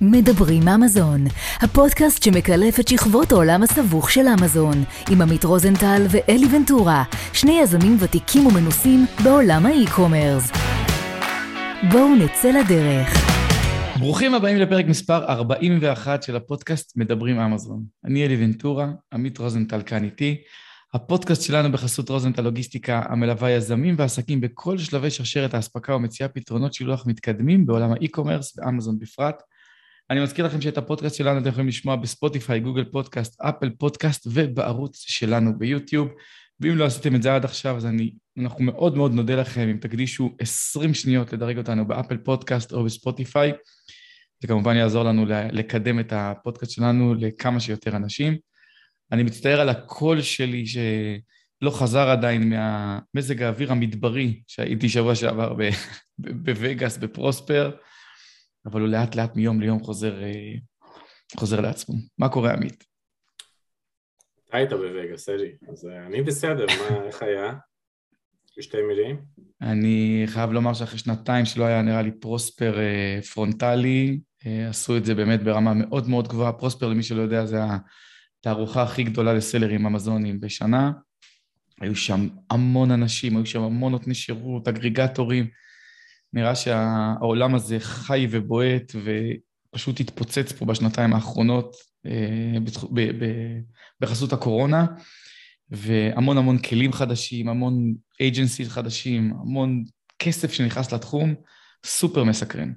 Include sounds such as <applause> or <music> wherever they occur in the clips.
מדברים אמזון, הפודקאסט שמקלף את שכבות העולם הסבוך של אמזון, עם עמית רוזנטל ואלי ונטורה, שני יזמים ותיקים ומנוסים בעולם ה e-commerce. בואו נצא לדרך. ברוכים הבאים לפרק מספר 41 של הפודקאסט מדברים אמזון. אני אלי ונטורה, עמית רוזנטל כאן איתי. הפודקאסט שלנו בחסות רוזנטל לוגיסטיקה המלווה יזמים ועסקים בכל שלבי שרשרת האספקה ומציעה פתרונות שילוח מתקדמים בעולם ה e-commerce ואמזון בפרט. אני מזכיר לכם שאת הפודקאסט שלנו אתם יכולים לשמוע בספוטיפיי, גוגל פודקאסט, אפל פודקאסט ובערוץ שלנו ביוטיוב. ואם לא עשיתם את זה עד עכשיו, אז אני, אנחנו מאוד מאוד נודה לכם אם תקדישו 20 שניות לדרג אותנו באפל פודקאסט או בספוטיפיי. זה כמובן יעזור לנו לקדם את הפודקאסט שלנו לכמה שיותר אנשים. אני מצטער על הקול שלי שלא חזר עדיין מהמזג האוויר המדברי שהייתי שבוע שעבר בווגאס, בפרוספר. אבל הוא לאט לאט מיום ליום חוזר, אה, חוזר לעצמו. מה קורה, עמית? אתה היית בווגאס, אלי, אז אה, אני בסדר, מה, <laughs> איך היה? בשתי מילים? אני חייב לומר שאחרי שנתיים שלא היה נראה לי פרוספר אה, פרונטלי, עשו את זה באמת ברמה מאוד מאוד גבוהה. פרוספר, למי שלא יודע, זה התערוכה הכי גדולה לסלרים אמזונים בשנה. היו שם המון אנשים, היו שם המון נותני שירות, אגריגטורים. נראה שהעולם הזה חי ובועט ופשוט התפוצץ פה בשנתיים האחרונות אה, בחסות הקורונה, והמון המון כלים חדשים, המון אייג'נסיס חדשים, המון כסף שנכנס לתחום, סופר מסקרן.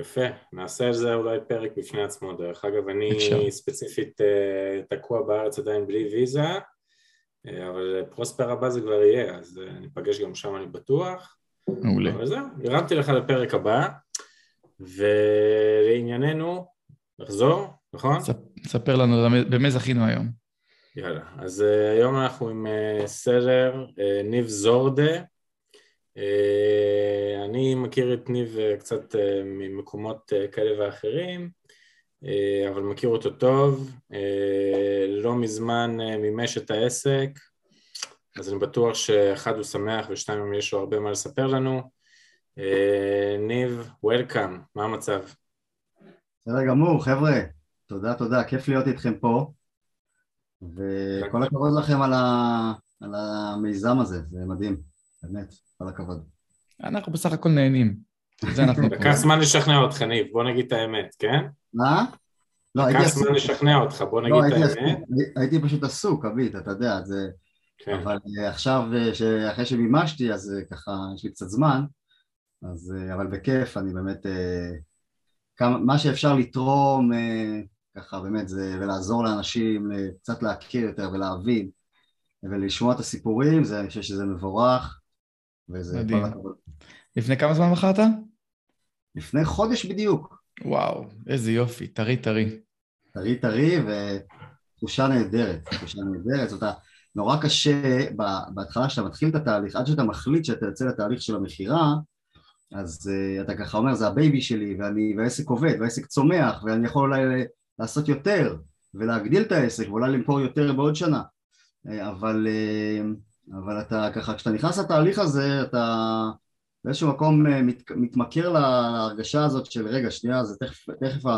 יפה, נעשה על זה אולי פרק בפני עצמו. דרך אגב, אני אפשר. ספציפית אה, תקוע בארץ עדיין בלי ויזה, אבל פרוספר הבא זה כבר יהיה, אז אה, ניפגש גם שם אני בטוח. מעולה. אבל זהו, הרמתי לך לפרק הבא, ולענייננו, נחזור, נכון? ספר לנו במה זכינו היום. יאללה, אז היום אנחנו עם סלר ניב זורדה. אני מכיר את ניב קצת ממקומות כאלה ואחרים, אבל מכיר אותו טוב. Uh, לא מזמן uh, מימש את העסק, אז אני בטוח שאחד הוא שמח ושתיים יש לו הרבה מה לספר לנו. אה, ניב, וולקאם, מה המצב? בסדר גמור, חבר'ה, תודה, תודה, כיף להיות איתכם פה, וכל הכבוד לכם על, ה... על המיזם הזה, זה מדהים, באמת, כל הכבוד. אנחנו בסך הכל נהנים. לקח זמן לשכנע אותך, ניב, בוא נגיד את האמת, כן? מה? לא, לקח זמן לשכנע אותך, בוא נגיד לא, את האמת. הייתי פשוט עסוק, אבית, אתה יודע, זה... כן. אבל אה, עכשיו, אה, אחרי שמימשתי, אז אה, ככה יש לי קצת זמן, אז, אבל בכיף, אני באמת, כמה, מה שאפשר לתרום, ככה באמת, זה, ולעזור לאנשים קצת להכיר יותר ולהבין, ולשמוע את הסיפורים, זה, אני חושב שזה מבורך, וזה מדהים. לפני כמה זמן מכרת? לפני חודש בדיוק. וואו, איזה יופי, טרי טרי. טרי טרי ותחושה נהדרת, תחושה נהדרת, זאת אומרת, נורא קשה בהתחלה שאתה מתחיל את התהליך, עד שאתה מחליט שאתה יוצא לתהליך של המכירה, אז אה, אתה ככה אומר זה הבייבי שלי ואני, והעסק עובד והעסק צומח ואני יכול אולי לעשות יותר ולהגדיל את העסק ואולי למכור יותר בעוד שנה uh, אבל, uh, אבל אתה ככה כשאתה נכנס לתהליך הזה אתה באיזשהו מקום uh, מת, מתמכר להרגשה הזאת של רגע שנייה זה תכף, תכף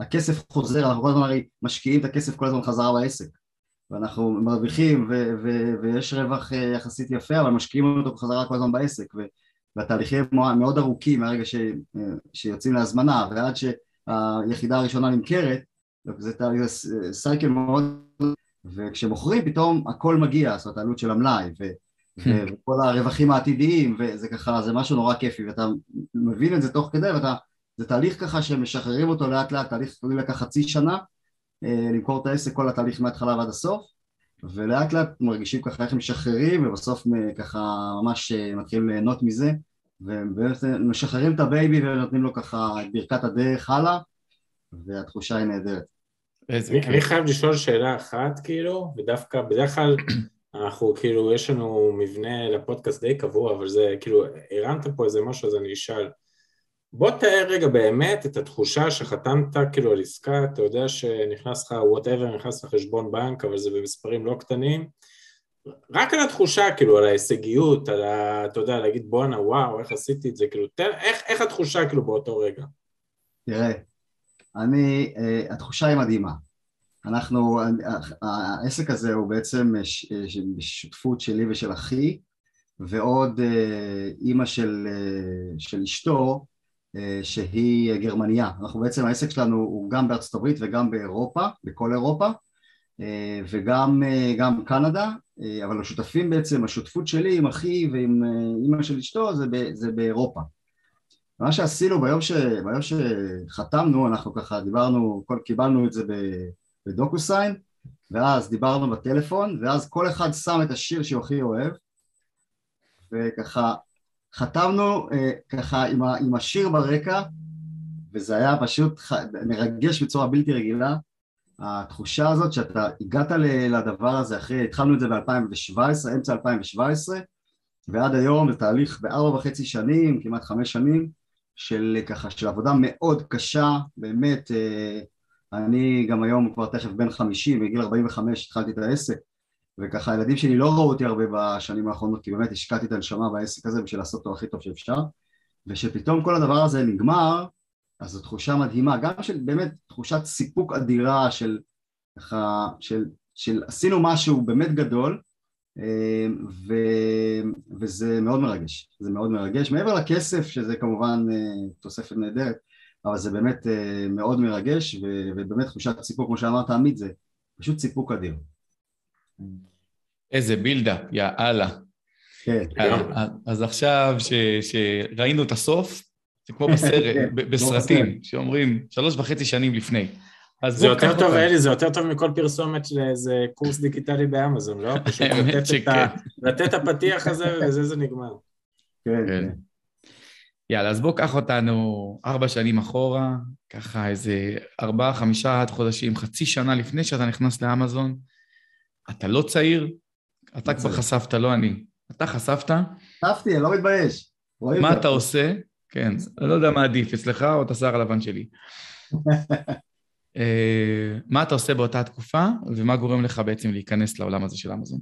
הכסף חוזר אנחנו כל הזמן הרי משקיעים את הכסף כל הזמן חזרה בעסק ואנחנו מרוויחים ו- ו- ויש רווח אה, יחסית יפה אבל משקיעים אותו בחזרה כל הזמן בעסק והתהליכים מאוד ארוכים מהרגע ש- אה, שיוצאים להזמנה ועד שהיחידה הראשונה נמכרת זה תהליך cycle מאוד וכשמוכרים פתאום הכל מגיע זאת אומרת העלות של המלאי ו-. וכל הרווחים העתידיים וזה ככה זה משהו נורא כיפי ואתה מבין את זה תוך כדי ואתה זה תהליך ככה שמשחררים אותו לאט לאט תהליך יכול לקח חצי שנה אה, למכור את העסק כל התהליך מההתחלה ועד הסוף ולאט לאט מרגישים ככה איך משחררים ובסוף ככה ממש אה, מתחילים ליהנות מזה ובאמת משחררים את הבייבי ונותנים לו ככה את ברכת הדרך הלאה והתחושה היא נהדרת. אני חייב לשאול שאלה אחת כאילו ודווקא בדרך כלל אנחנו כאילו יש לנו מבנה לפודקאסט די קבוע אבל זה כאילו הרמת פה איזה משהו אז אני אשאל בוא תאר רגע באמת את התחושה שחתמת כאילו על עסקה, אתה יודע שנכנס לך whatever, נכנס לך חשבון בנק, אבל זה במספרים לא קטנים, רק על התחושה, כאילו, על ההישגיות, על ה... אתה יודע, להגיד בואנה, וואו, איך עשיתי את זה, כאילו, תן, איך, איך התחושה כאילו באותו רגע? תראה, אני, uh, התחושה היא מדהימה. אנחנו, העסק הזה הוא בעצם שותפות שלי ושל אחי ועוד אימא של, של אשתו שהיא גרמניה. אנחנו בעצם, העסק שלנו הוא גם בארצות הברית וגם באירופה, בכל אירופה וגם גם קנדה, אבל השותפים בעצם, השותפות שלי עם אחי ועם אימא של אשתו זה, זה באירופה. מה שעשינו ביום, ש, ביום שחתמנו, אנחנו ככה דיברנו, קיבלנו את זה ב... בדוקוסיין, ואז דיברנו בטלפון, ואז כל אחד שם את השיר שהוא הכי אוהב, וככה חתמנו אה, ככה עם, ה, עם השיר ברקע, וזה היה פשוט ח... מרגש בצורה בלתי רגילה, התחושה הזאת שאתה הגעת לדבר הזה אחרי, התחלנו את זה ב-2017, אמצע 2017, ועד היום זה תהליך בארבע וחצי שנים, כמעט חמש שנים, של ככה, של עבודה מאוד קשה, באמת אה, אני גם היום כבר תכף בן חמישים, בגיל ארבעים וחמש התחלתי את העסק וככה הילדים שלי לא ראו אותי הרבה בשנים האחרונות כי באמת השקעתי את הנשמה בעסק הזה בשביל לעשות אותו הכי טוב שאפשר ושפתאום כל הדבר הזה נגמר אז זו תחושה מדהימה, גם של באמת תחושת סיפוק אדירה של ככה, של, של עשינו משהו באמת גדול אה, ו, וזה מאוד מרגש, זה מאוד מרגש, מעבר לכסף שזה כמובן אה, תוספת נהדרת אבל זה באמת אה, מאוד מרגש ובאמת תחושת סיפוק, כמו שאמרת עמית, זה פשוט סיפוק אדיר. איזה בילדה, יא אללה. כן. אה, אה, אז עכשיו שראינו את הסוף, זה כמו בסרט, <laughs> כן, בסרטים, שאומרים שלוש וחצי שנים לפני. זה יותר טוב, אלי, זה יותר טוב מכל פרסומת לאיזה קורס דיגיטלי באמזון, לא? <laughs> פשוט לתת את הפתיח הזה וזה זה נגמר. כן, כן. יאללה, אז בוא קח אותנו ארבע שנים אחורה, ככה איזה ארבעה, חמישה עד חודשים, חצי שנה לפני שאתה נכנס לאמזון. אתה לא צעיר, אתה כבר חשפת, לא אני. אתה חשפת? חשפתי, אני לא מתבייש. מה אתה עושה? כן, אני לא יודע מה עדיף, אצלך או את השיער הלבן שלי. <laughs> אה, מה אתה עושה באותה תקופה, ומה גורם לך בעצם להיכנס לעולם הזה של אמזון?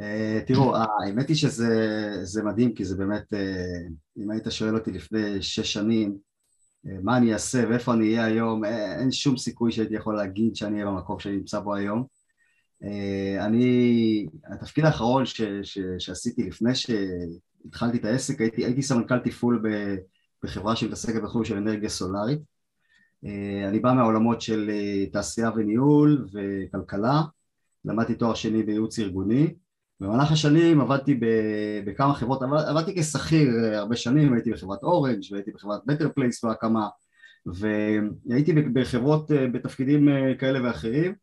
אה, תראו, האמת היא שזה מדהים, כי זה באמת, אה, אם היית שואל אותי לפני שש שנים, אה, מה אני אעשה ואיפה אני אהיה היום, אין שום סיכוי שהייתי יכול להגיד שאני אהיה במקום שאני נמצא בו היום. אני, התפקיד האחרון ש, ש, שעשיתי לפני שהתחלתי את העסק, הייתי, הייתי סמנכ"ל תפעול בחברה שמתעסקת בתחום של אנרגיה סולארית. אני בא מהעולמות של תעשייה וניהול וכלכלה, למדתי תואר שני בייעוץ ארגוני, במהלך השנים עבדתי בכמה חברות, עבדתי כשכיר אה, הרבה שנים, הייתי בחברת אורנג' והייתי בחברת בטר פלייס בהקמה והייתי בחברות אה, בתפקידים אה, כאלה ואחרים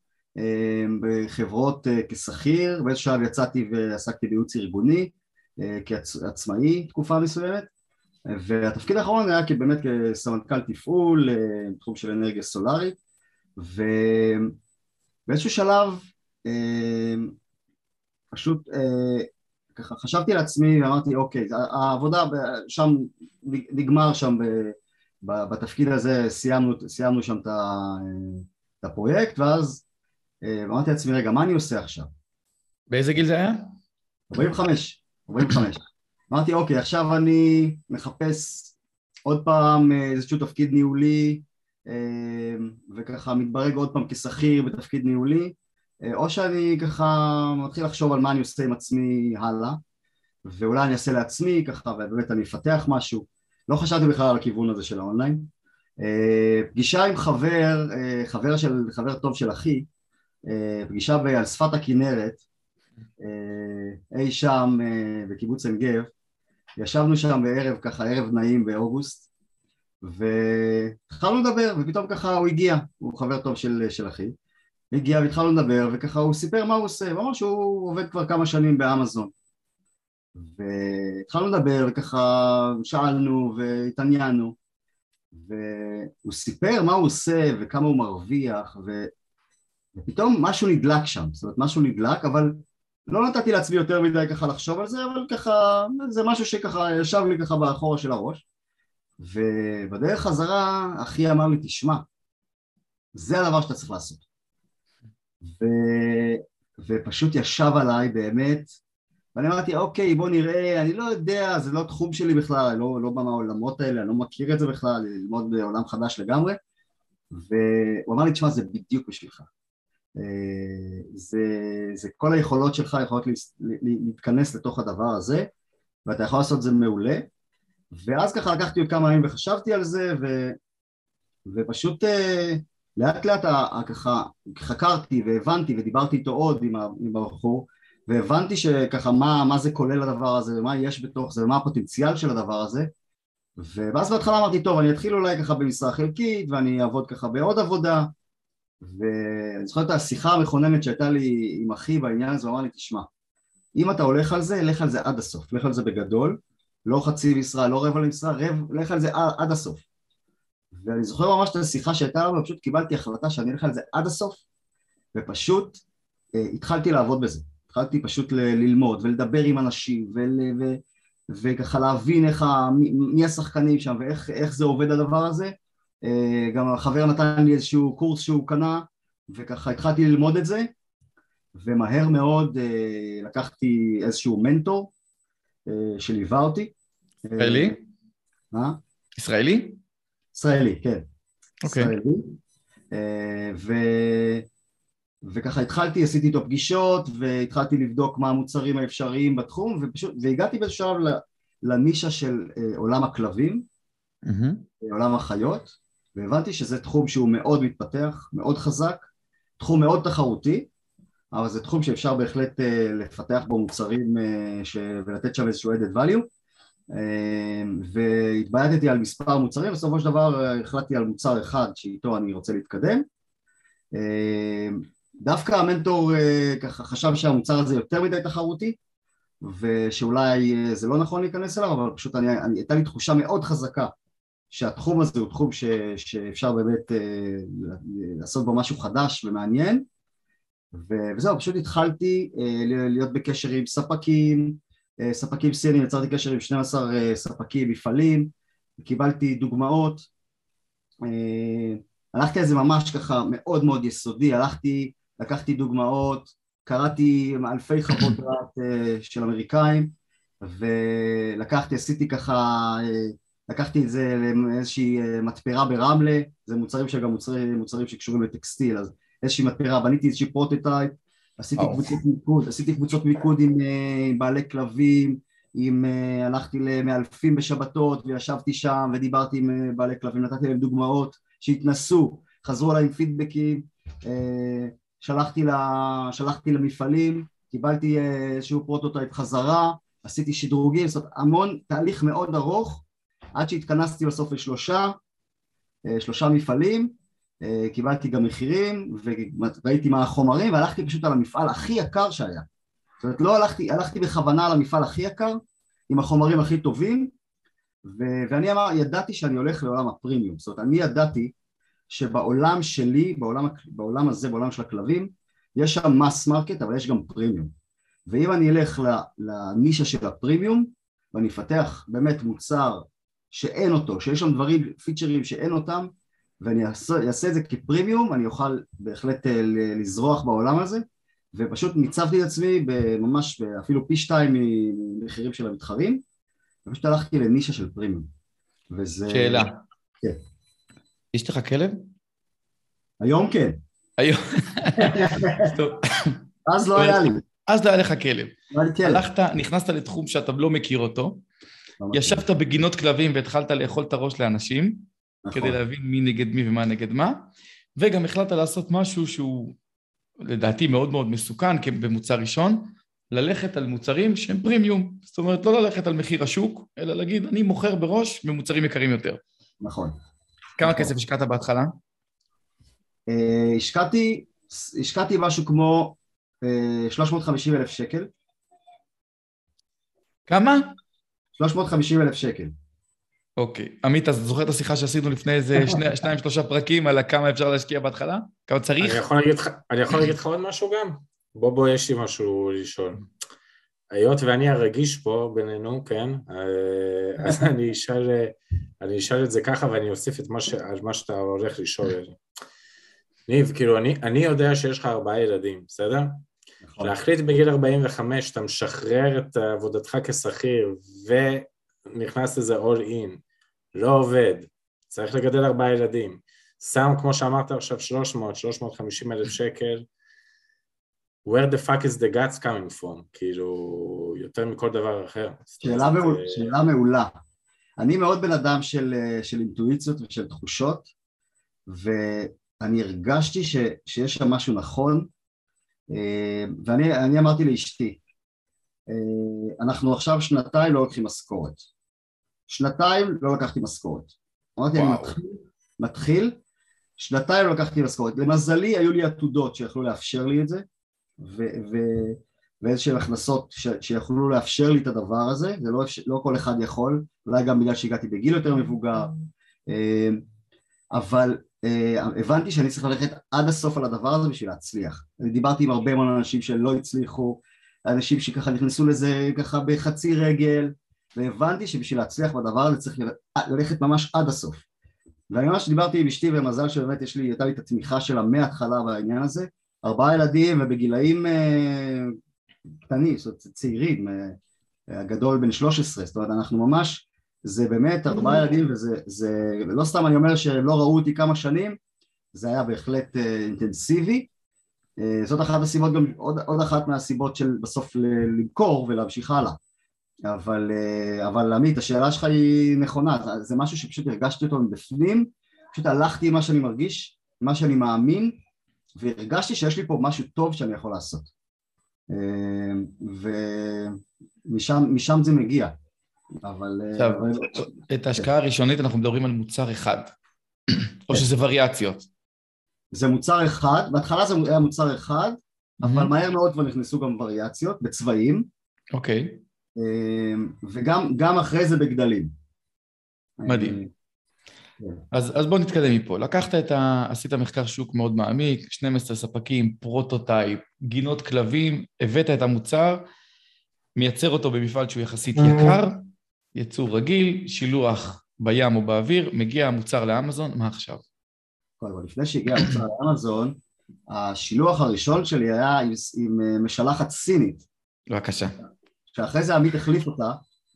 בחברות כשכיר, באיזשהו שלב יצאתי ועסקתי בייעוץ ארגוני כעצמאי תקופה מסוימת והתפקיד האחרון היה באמת כסמנכ"ל תפעול בתחום של אנרגיה סולארית ובאיזשהו שלב פשוט אה, ככה חשבתי על עצמי ואמרתי אוקיי העבודה שם נגמר שם ב, ב, בתפקיד הזה סיימנו, סיימנו שם את, את הפרויקט ואז אה, אמרתי לעצמי רגע מה אני עושה עכשיו? באיזה גיל זה היה? 45, 45 אמרתי אוקיי עכשיו אני מחפש עוד פעם אה, איזשהו תפקיד ניהולי אה, וככה מתברג עוד פעם כשכיר בתפקיד ניהולי או שאני ככה מתחיל לחשוב על מה אני עושה עם עצמי הלאה ואולי אני אעשה לעצמי ככה ובאמת אני אפתח משהו. לא חשבתי בכלל על הכיוון הזה של האונליין. אה, פגישה עם חבר, אה, חבר, של, חבר טוב של אחי פגישה על שפת הכנרת אי שם בקיבוץ עין גב. ישבנו שם בערב ככה ערב נעים באוגוסט והתחלנו לדבר ופתאום ככה הוא הגיע. הוא חבר טוב של, של אחי הגיע והתחלנו לדבר וככה הוא סיפר מה הוא עושה, הוא אמר שהוא עובד כבר כמה שנים באמזון. והתחלנו לדבר וככה שאלנו והתעניינו. והוא סיפר מה הוא עושה וכמה הוא מרוויח ו... ופתאום משהו נדלק שם, זאת אומרת משהו נדלק אבל לא נתתי לעצמי יותר מדי ככה לחשוב על זה אבל ככה זה משהו שככה ישב לי ככה באחורה של הראש. ובדרך חזרה אחי אמר לי תשמע זה הדבר שאתה צריך לעשות ו... ופשוט ישב עליי באמת, ואני אמרתי, אוקיי, בוא נראה, אני לא יודע, זה לא תחום שלי בכלל, לא, לא בא מהעולמות האלה, אני לא מכיר את זה בכלל, ללמוד בעולם חדש לגמרי. והוא אמר לי, תשמע, זה בדיוק בשבילך. אה, זה, זה כל היכולות שלך יכולות להתכנס לתוך הדבר הזה, ואתה יכול לעשות את זה מעולה. ואז ככה לקחתי עוד כמה ימים וחשבתי על זה, ו, ופשוט אה, לאט לאט ככה חקרתי והבנתי ודיברתי איתו עוד עם הבחור, והבנתי שככה מה, מה זה כולל הדבר הזה ומה יש בתוך זה ומה הפוטנציאל של הדבר הזה ואז בהתחלה אמרתי טוב אני אתחיל אולי ככה במשרה חלקית ואני אעבוד ככה בעוד עבודה. ואני זוכר את השיחה המכוננת שהייתה לי עם אחי בעניין הזה, הוא אמר לי תשמע אם אתה הולך על זה, לך על זה עד הסוף, לך על זה בגדול לא חצי משרה, לא רבע למשרה, רב, לך על זה עד, הסוף ואני זוכר ממש את השיחה שהייתה לנו, ופשוט קיבלתי החלטה שאני אלך על זה עד הסוף ופשוט אה, התחלתי לעבוד בזה התחלתי פשוט ל- ללמוד ולדבר עם אנשים ול- ו- וככה להבין איך ה- מי השחקנים שם ואיך זה עובד הדבר הזה אה, גם החבר נתן לי איזשהו קורס שהוא קנה וככה התחלתי ללמוד את זה ומהר מאוד אה, לקחתי איזשהו מנטור אה, שליווה אותי ישראלי? מה? ישראלי? ישראלי, כן. אוקיי. ישראלי. ו... וככה התחלתי, עשיתי איתו פגישות והתחלתי לבדוק מה המוצרים האפשריים בתחום ופשוט, והגעתי באיזשהו שלב לנישה של אה, עולם הכלבים, mm-hmm. עולם החיות, והבנתי שזה תחום שהוא מאוד מתפתח, מאוד חזק, תחום מאוד תחרותי, אבל זה תחום שאפשר בהחלט אה, לפתח בו מוצרים אה, ש... ולתת שם איזשהו added value והתבייתתי על מספר מוצרים, בסופו של דבר החלטתי על מוצר אחד שאיתו אני רוצה להתקדם. דווקא המנטור אה, ככה חשב שהמוצר הזה יותר מדי תחרותי ושאולי אה, זה לא נכון להיכנס אליו אבל פשוט אני, אני, הייתה לי תחושה מאוד חזקה שהתחום הזה הוא תחום ש, שאפשר באמת אה, לעשות בו משהו חדש ומעניין. וזהו, פשוט התחלתי להיות בקשר עם ספקים, ספקים סינים, יצרתי קשר עם 12 ספקים, מפעלים, קיבלתי דוגמאות, הלכתי על זה ממש ככה מאוד מאוד יסודי, הלכתי לקחתי דוגמאות, קראתי אלפי חוות <coughs> דעת אה, של אמריקאים ולקחתי, עשיתי ככה, אה, לקחתי את זה לאיזושהי אה, מתפרה ברמלה, זה מוצרים שגם מוצרים, מוצרים שקשורים לטקסטיל, אז איזושהי מתפרה, בניתי איזושהי פרוטוטייפ, עשיתי אה, קבוצות מיקוד, עשיתי קבוצות מיקוד עם, עם בעלי כלבים, עם, הלכתי למאלפים בשבתות וישבתי שם ודיברתי עם בעלי כלבים, נתתי להם דוגמאות שהתנסו, חזרו אליי עם פידבקים שלחתי, לה, שלחתי למפעלים, קיבלתי אה, איזשהו פרוטוטייפ חזרה, עשיתי שדרוגים, זאת אומרת המון תהליך מאוד ארוך עד שהתכנסתי בסוף לשלושה, אה, שלושה מפעלים, אה, קיבלתי גם מחירים וראיתי מה החומרים והלכתי פשוט על המפעל הכי יקר שהיה. זאת אומרת לא הלכתי, הלכתי בכוונה על המפעל הכי יקר עם החומרים הכי טובים ו- ואני אמר, ידעתי שאני הולך לעולם הפרימיום, זאת אומרת אני ידעתי שבעולם שלי, בעולם, בעולם הזה, בעולם של הכלבים, יש שם mass market אבל יש גם פרימיום. ואם אני אלך לנישה של הפרימיום ואני אפתח באמת מוצר שאין אותו, שיש שם דברים, פיצ'רים שאין אותם ואני אעשה את זה כפרימיום, אני אוכל בהחלט אה, לזרוח בעולם הזה ופשוט ניצבתי את עצמי ממש אפילו פי שתיים ממחירים של המתחרים ופשוט הלכתי לנישה של פרימיום וזה... שאלה. כן. יש לך כלב? היום כן. היום. <laughs> אז לא היה לי. אז לא היה לך כלב. הלכת, נכנסת לתחום שאתה לא מכיר אותו, ישבת בגינות כלבים והתחלת לאכול את הראש לאנשים, נכון. כדי להבין מי נגד מי ומה נגד מה, וגם החלטת לעשות משהו שהוא לדעתי מאוד מאוד מסוכן במוצר ראשון, ללכת על מוצרים שהם פרימיום. זאת אומרת, לא ללכת על מחיר השוק, אלא להגיד, אני מוכר בראש במוצרים יקרים יותר. נכון. כמה כסף השקעת בהתחלה? אה, השקעתי, השקעתי משהו כמו 350 אה, אלף שקל. כמה? 350 אלף שקל. אוקיי. עמית, אז זוכר את השיחה שעשינו לפני איזה <laughs> שניים, שלושה פרקים על כמה אפשר להשקיע בהתחלה? כמה צריך? אני יכול להגיד לך עוד משהו גם? בוא בוא, יש לי משהו לשאול. היות ואני הרגיש פה בינינו, כן, אה, אז <laughs> אני אשאל, אני אשאל את זה ככה ואני אוסיף את מה, ש, מה שאתה הולך לשאול. ניב, כאילו, אני, אני יודע שיש לך ארבעה ילדים, בסדר? נכון. להחליט בגיל 45, אתה משחרר את עבודתך כשכיר ונכנס לזה all in, לא עובד, צריך לגדל ארבעה ילדים, שם, כמו שאמרת עכשיו, 300, 350 אלף שקל, where the fuck is the guts coming from, כאילו, יותר מכל דבר אחר. שאלה, מעול, שאלה מעולה. אני מאוד בן אדם של, של אינטואיציות ושל תחושות, ואני הרגשתי ש, שיש שם משהו נכון, אה, ואני אמרתי לאשתי, אה, אנחנו עכשיו שנתיים לא לוקחים משכורת. שנתיים לא לקחתי משכורת. אמרתי. אני מתחיל, מתחיל, שנתיים לא לקחתי משכורת. למזלי היו לי עתודות שיכלו לאפשר לי את זה, ואיזשהן הכנסות ש, שיכולו לאפשר לי את הדבר הזה, זה לא, לא כל אחד יכול, אולי גם בגלל שהגעתי בגיל יותר מבוגר, אה, אבל אה, הבנתי שאני צריך ללכת עד הסוף על הדבר הזה בשביל להצליח. אני דיברתי עם הרבה מאוד אנשים שלא הצליחו, אנשים שככה נכנסו לזה ככה בחצי רגל, והבנתי שבשביל להצליח בדבר הזה צריך ללכת ממש עד הסוף. ואני ממש דיברתי עם אשתי ומזל שבאמת יש לי, הייתה לי את התמיכה שלה מההתחלה בעניין הזה, ארבעה ילדים ובגילאים אה, קטנים, זאת אומרת צעירים, אה, הגדול בן 13, זאת אומרת אנחנו ממש זה באמת ארבעה ילדים וזה זה, לא סתם אני אומר שלא ראו אותי כמה שנים, זה היה בהחלט uh, אינטנסיבי. Uh, זאת אחת הסיבות, גם עוד, עוד אחת מהסיבות של בסוף למכור ולהמשיך הלאה. אבל, uh, אבל עמית, השאלה שלך היא נכונה, זה משהו שפשוט הרגשתי אותו מבפנים, פשוט הלכתי עם מה שאני מרגיש, מה שאני מאמין, והרגשתי שיש לי פה משהו טוב שאני יכול לעשות. Uh, ומשם זה מגיע. אבל... אה, עכשיו, אבל... את ההשקעה הראשונית אנחנו מדברים על מוצר אחד, או כן. שזה וריאציות. זה מוצר אחד, בהתחלה זה היה מוצר אחד, אבל מהר מאוד כבר נכנסו גם וריאציות בצבעים. אוקיי. אמ, וגם אחרי זה בגדלים. מדהים. אה. אז, אז בוא נתקדם מפה. לקחת את ה... עשית מחקר שוק מאוד מעמיק, 12 ספקים, prototype, גינות כלבים, הבאת את המוצר, מייצר אותו במפעל שהוא יחסית יקר, יצור רגיל, שילוח בים או באוויר, מגיע המוצר לאמזון, מה עכשיו? קודם כל, לפני שהגיע המוצר לאמזון, השילוח הראשון שלי היה עם, עם אה, משלחת סינית. בבקשה. שאחרי זה עמית החליף אותה,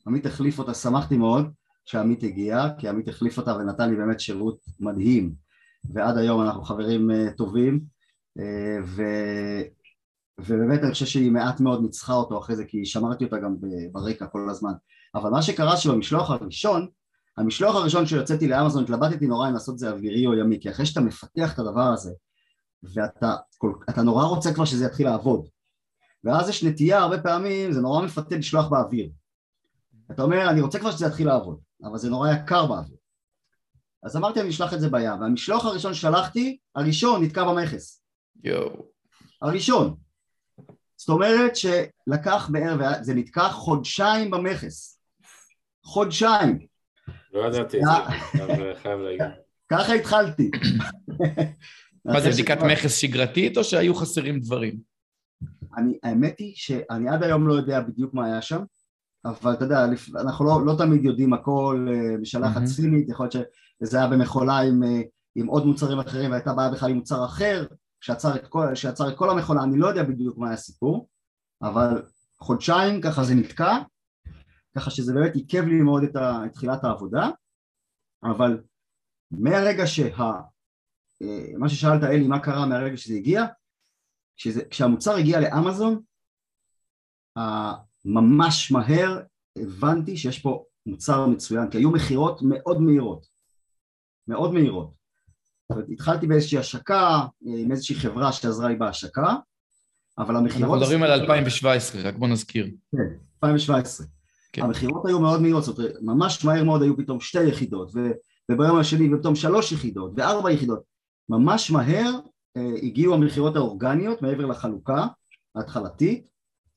עמית החליף אותה, שמחתי מאוד שעמית הגיע, כי עמית החליף אותה ונתן לי באמת שירות מדהים, ועד היום אנחנו חברים uh, טובים, uh, ו... ובאמת אני חושב שהיא מעט מאוד ניצחה אותו אחרי זה, כי שמרתי אותה גם ברקע כל הזמן. אבל מה שקרה שבמשלוח הראשון, המשלוח הראשון שיוצאתי לאמזון, התלבטתי נורא אם לעשות זה אווירי או ימי, כי אחרי שאתה מפתח את הדבר הזה, ואתה נורא רוצה כבר שזה יתחיל לעבוד, ואז יש נטייה הרבה פעמים, זה נורא מפתה לשלוח באוויר. אתה אומר, אני רוצה כבר שזה יתחיל לעבוד, אבל זה נורא יקר באוויר. אז אמרתי, אני אשלח את זה בים, והמשלוח הראשון ששלחתי, הראשון נתקע במכס. יואו. הראשון. זאת אומרת שלקח בערב, זה נתקע חודשיים במכס. חודשיים. לא ידעתי את זה, חייב להגיד. ככה התחלתי. מה זה, בדיקת מכס שגרתית או שהיו חסרים דברים? אני, האמת היא שאני עד היום לא יודע בדיוק מה היה שם, אבל אתה יודע, אנחנו לא, לא תמיד יודעים הכל, אה, משלחת סינית, יכול להיות שזה היה במכולה עם, אה, עם עוד מוצרים אחרים והייתה בעיה בכלל עם מוצר אחר, שעצר את כל, שעצר את כל המכונה, אני לא יודע בדיוק מה היה הסיפור, אבל חודשיים ככה זה נתקע, ככה שזה באמת עיכב לי מאוד את, ה, את תחילת העבודה, אבל מהרגע שה... אה, מה ששאלת אלי, מה קרה מהרגע שזה הגיע, כשזה, כשהמוצר הגיע לאמזון, ממש מהר הבנתי שיש פה מוצר מצוין, כי היו מכירות מאוד מהירות, מאוד מהירות. התחלתי באיזושהי השקה אה, עם איזושהי חברה שעזרה לי בהשקה, אבל המכירות... אנחנו מדברים על 2017, רק בוא נזכיר. כן, 2017. כן. המכירות היו מאוד מהירות, זאת אומרת, ממש מהר מאוד היו פתאום שתי יחידות, וביום השני ופתאום שלוש יחידות, וארבע יחידות. ממש מהר הגיעו המכירות האורגניות מעבר לחלוקה ההתחלתית,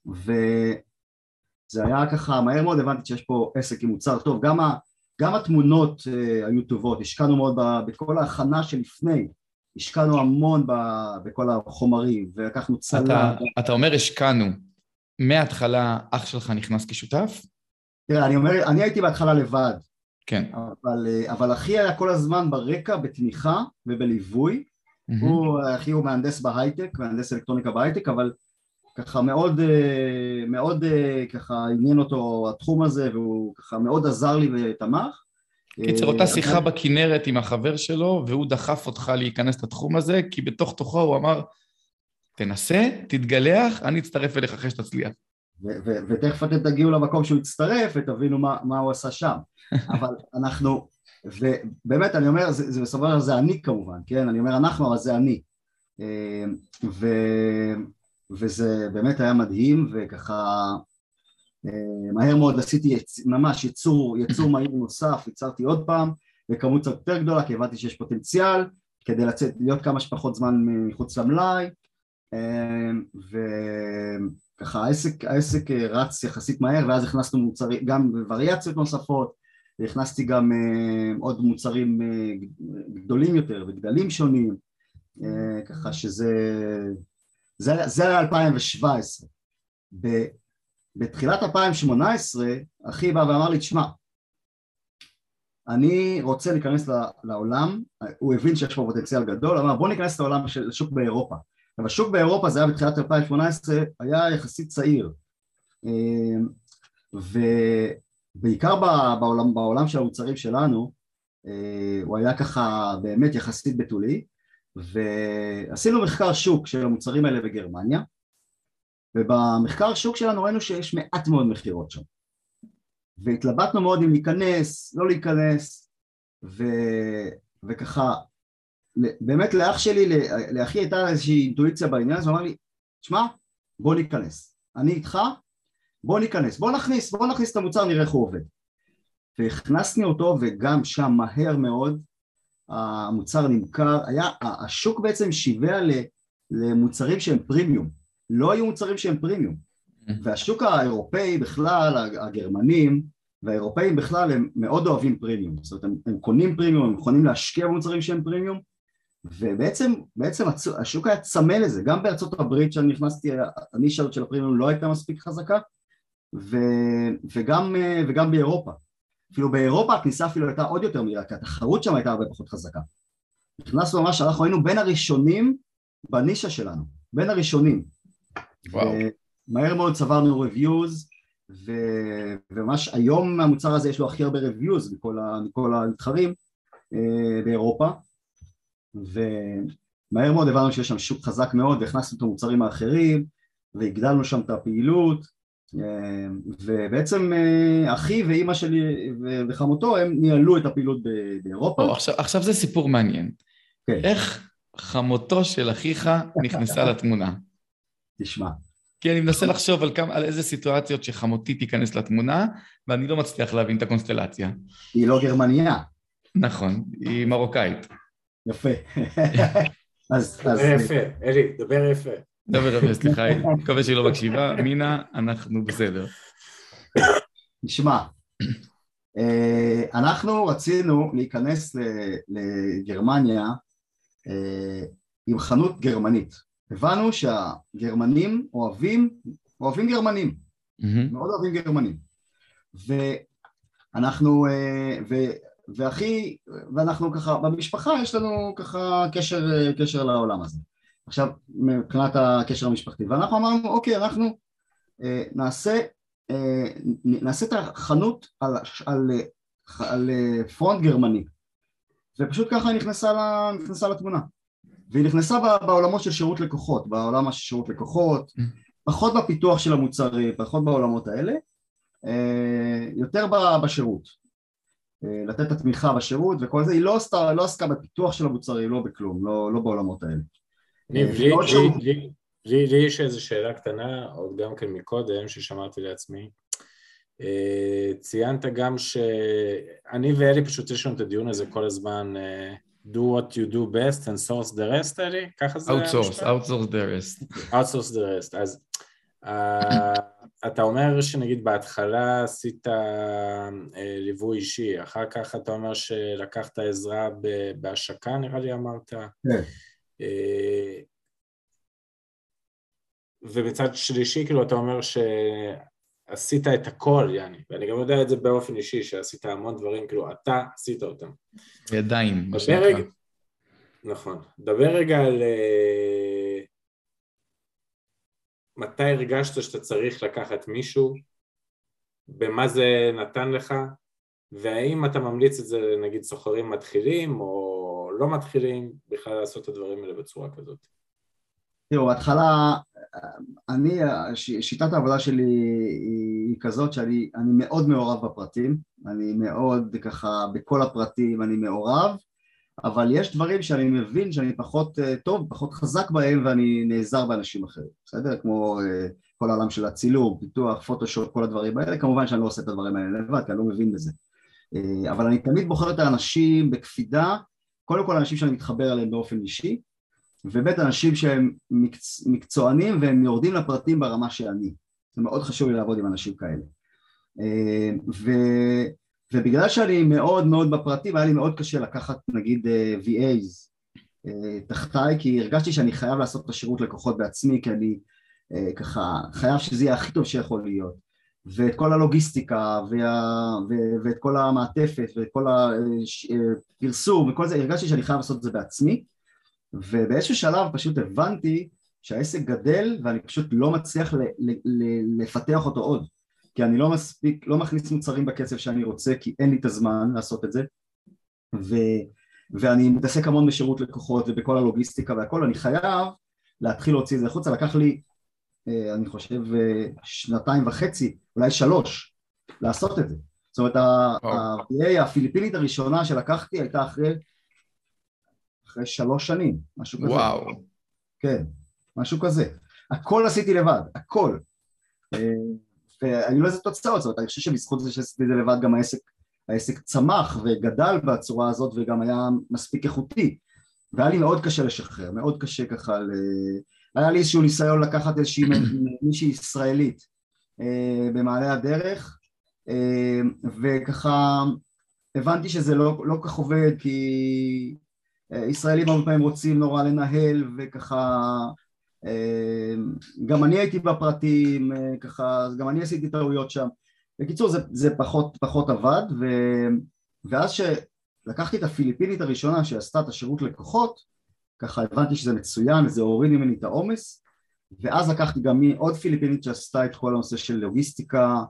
וזה היה ככה, מהר מאוד הבנתי שיש פה עסק עם מוצר טוב, גם, ה, גם התמונות uh, היו טובות, השקענו מאוד ב, בכל ההכנה שלפני, השקענו המון ב, בכל החומרים, ולקחנו צלם. אתה, אתה אומר השקענו, מההתחלה אח שלך נכנס כשותף? תראה, אני אומר, אני הייתי בהתחלה לבד. כן. אבל, uh, אבל אחי היה כל הזמן ברקע, בתמיכה ובליווי. Mm-hmm. הוא, אחי הוא מהנדס בהייטק, מהנדס אלקטרוניקה בהייטק, אבל ככה מאוד, מאוד ככה עניין אותו התחום הזה והוא ככה מאוד עזר לי ותמך. קיצר, אותה שיחה בכנרת עם החבר שלו והוא דחף אותך להיכנס לתחום הזה כי בתוך תוכו הוא אמר תנסה, תתגלח, אני אצטרף אליך אחרי שתצליח. ותכף אתם תגיעו למקום שהוא יצטרף ותבינו מה, מה הוא עשה שם. <laughs> אבל אנחנו, ובאמת אני אומר, זה, בסופו של דבר זה אני כמובן, כן? אני אומר אנחנו, אבל זה אני. אה, ו, וזה באמת היה מדהים, וככה אה, מהר מאוד עשיתי יצ, ממש יצור, יצור מהיר נוסף, יצרתי עוד פעם, בכמות קצת יותר גדולה, כי הבנתי שיש פוטנציאל, כדי לצאת, להיות כמה שפחות זמן מחוץ למלאי, אה, וככה העסק, העסק רץ יחסית מהר, ואז הכנסנו מוצרים, גם וריאציות נוספות, והכנסתי גם uh, עוד מוצרים uh, גדולים יותר וגדלים שונים, uh, ככה שזה... זה, זה היה 2017. ב, בתחילת 2018 אחי בא ואמר לי, תשמע, אני רוצה להיכנס לעולם, הוא הבין שיש פה פוטנציאל גדול, אמר בוא ניכנס לעולם של שוק באירופה. אבל השוק באירופה זה היה בתחילת 2018, היה יחסית צעיר. ו... בעיקר בעולם, בעולם של המוצרים שלנו אה, הוא היה ככה באמת יחסית בתולי ועשינו מחקר שוק של המוצרים האלה בגרמניה ובמחקר שוק שלנו ראינו שיש מעט מאוד מכירות שם. והתלבטנו מאוד אם להיכנס, לא להיכנס ו... וככה באמת לאח שלי, לאחי הייתה איזושהי אינטואיציה בעניין הזה, הוא אמר לי, שמע, בוא ניכנס, אני איתך, בוא ניכנס, בוא נכניס, בוא נכניס את המוצר נראה איך הוא עובד. והכנסנו אותו וגם שם מהר מאוד המוצר נמכר, היה, השוק בעצם שיווע למוצרים שהם פרימיום, לא היו מוצרים שהם פרימיום. והשוק האירופאי בכלל, הגרמנים והאירופאים בכלל הם מאוד אוהבים פרימיום, זאת אומרת הם, הם קונים פרימיום, הם יכולים להשקיע במוצרים שהם פרימיום. ובעצם בעצם השוק היה צמא לזה, גם בארצות הברית שאני נכנסתי, הנישה של הפרימיום לא הייתה מספיק חזקה ו, וגם, וגם באירופה. אפילו באירופה הכניסה אפילו הייתה עוד יותר מהירה, כי התחרות שם הייתה הרבה פחות חזקה. נכנסנו ממש, אנחנו היינו בין הראשונים בנישה שלנו, בין הראשונים. וואו. מהר מאוד צברנו reviews, וממש היום המוצר הזה יש לו הכי הרבה reviews מכל, ה, מכל המתחרים אה, באירופה, ומהר מאוד הבנו שיש שם שוק חזק מאוד, והכנסנו את המוצרים האחרים, והגדלנו שם את הפעילות, אה, ובעצם אה, אחי ואימא שלי וחמותו הם ניהלו את הפעילות באירופה. או, עכשיו, עכשיו זה סיפור מעניין. כן. איך חמותו של אחיך נכנסה <laughs> לתמונה? תשמע. כי אני מנסה לחשוב על, כמה, על איזה סיטואציות שחמותי תיכנס לתמונה, ואני לא מצליח להבין את הקונסטלציה. היא לא גרמניה. נכון, היא מרוקאית. יפה. <laughs> אז... דבר יפה, אלי, דבר יפה. דבר דבר, סליחה, אני מקווה שהיא לא מקשיבה. מינה, אנחנו בסדר. נשמע, אה, אנחנו רצינו להיכנס לגרמניה אה, עם חנות גרמנית. הבנו שהגרמנים אוהבים, אוהבים גרמנים, מאוד אוהבים גרמנים. ואנחנו, אה, ו, והכי, ואנחנו ככה, במשפחה יש לנו ככה קשר, קשר לעולם הזה. עכשיו מבחינת הקשר המשפחתי. ואנחנו אמרנו אוקיי אנחנו אה, נעשה, אה, נעשה את החנות על, על, על אה, פרונט גרמני. ופשוט ככה היא נכנסה, נכנסה לתמונה. והיא נכנסה בעולמות של שירות לקוחות, בעולם של שירות לקוחות, mm. פחות בפיתוח של המוצרים, פחות בעולמות האלה, אה, יותר בשירות, אה, לתת את התמיכה בשירות וכל זה, היא לא עסקה, לא עסקה בפיתוח של המוצרים, לא בכלום, לא, לא בעולמות האלה ניב, לי יש איזו שאלה קטנה, עוד גם כן מקודם, ששמרתי לעצמי. אה, ציינת גם שאני ואלי פשוט יש לנו את הדיון הזה כל הזמן, אה, do what you do best and source the rest, אלי? ככה זה Outsource, outsource the rest. outsource the rest. אז אתה אומר שנגיד בהתחלה עשית ליווי אישי, אחר כך אתה אומר שלקחת עזרה בהשקה, נראה לי אמרת. כן. אה, ובצד שלישי כאילו אתה אומר שעשית את הכל יאני, ואני גם יודע את זה באופן אישי שעשית המון דברים, כאילו אתה עשית אותם. ידיים, מה שנקרא. נכון. דבר רגע על... אה, מתי הרגשת שאתה צריך לקחת מישהו, במה זה נתן לך, והאם אתה ממליץ את זה נגיד סוחרים מתחילים או לא מתחילים בכלל לעשות את הדברים האלה בצורה כזאת? תראו, בהתחלה, אני, שיטת העבודה שלי היא כזאת שאני מאוד מעורב בפרטים, אני מאוד ככה, בכל הפרטים אני מעורב, אבל יש דברים שאני מבין שאני פחות אה, טוב, פחות חזק בהם ואני נעזר באנשים אחרים, בסדר? כמו אה, כל העולם של הצילום, פיתוח, פוטושופ, כל הדברים האלה, כמובן שאני לא עושה את הדברים האלה לבד, כי אני לא מבין בזה. אה, אבל אני תמיד בוחר את האנשים בקפידה, קודם כל אנשים שאני מתחבר אליהם באופן אישי, ובית אנשים שהם מקצ... מקצוענים והם יורדים לפרטים ברמה שאני. זה מאוד חשוב לי לעבוד עם אנשים כאלה. ו... ובגלל שאני מאוד מאוד בפרטים, היה לי מאוד קשה לקחת נגיד אה, VAs אה, תחתיי, כי הרגשתי שאני חייב לעשות את השירות לקוחות בעצמי, כי אני אה, ככה חייב שזה יהיה הכי טוב שיכול להיות. ואת כל הלוגיסטיקה וה, ו, ואת כל המעטפת ואת כל הפרסום וכל זה, הרגשתי שאני חייב לעשות את זה בעצמי ובאיזשהו שלב פשוט הבנתי שהעסק גדל ואני פשוט לא מצליח ל, ל, ל, לפתח אותו עוד. כי אני לא מספיק, לא מכניס מוצרים בקצב שאני רוצה כי אין לי את הזמן לעשות את זה. ו, ואני מתעסק המון בשירות לקוחות ובכל הלוגיסטיקה והכל, אני חייב להתחיל להוציא את זה החוצה, לקח לי אני חושב שנתיים וחצי, אולי שלוש, לעשות את זה. זאת אומרת ה-VA הפיליפינית הראשונה שלקחתי הייתה אחרי אחרי שלוש שנים, משהו כזה. וואו. כן, משהו כזה. הכל עשיתי לבד, הכל. אה, והיו לזה תוצאות, זאת אומרת, אני חושב שבזכות זה שעשיתי את זה לבד גם העסק, העסק צמח וגדל בצורה הזאת וגם היה מספיק איכותי והיה לי מאוד קשה לשחרר, מאוד קשה ככה, ל... היה לי איזשהו ניסיון לקחת איזושהי מישהי ישראלית אה, במעלה הדרך אה, וככה הבנתי שזה לא, לא כך עובד כי ישראלים הרבה פעמים רוצים נורא לנהל וככה אמ, גם אני הייתי בפרטים, אה, ככה, גם אני עשיתי טעויות שם. בקיצור, זה, זה פחות, פחות עבד, ו, ואז שלקחתי את הפיליפינית הראשונה שעשתה את השירות לקוחות, ככה הבנתי שזה מצוין, וזה הוריד ממני את העומס, ואז לקחתי גם עוד פיליפינית שעשתה את כל הנושא של לוגיסטיקה,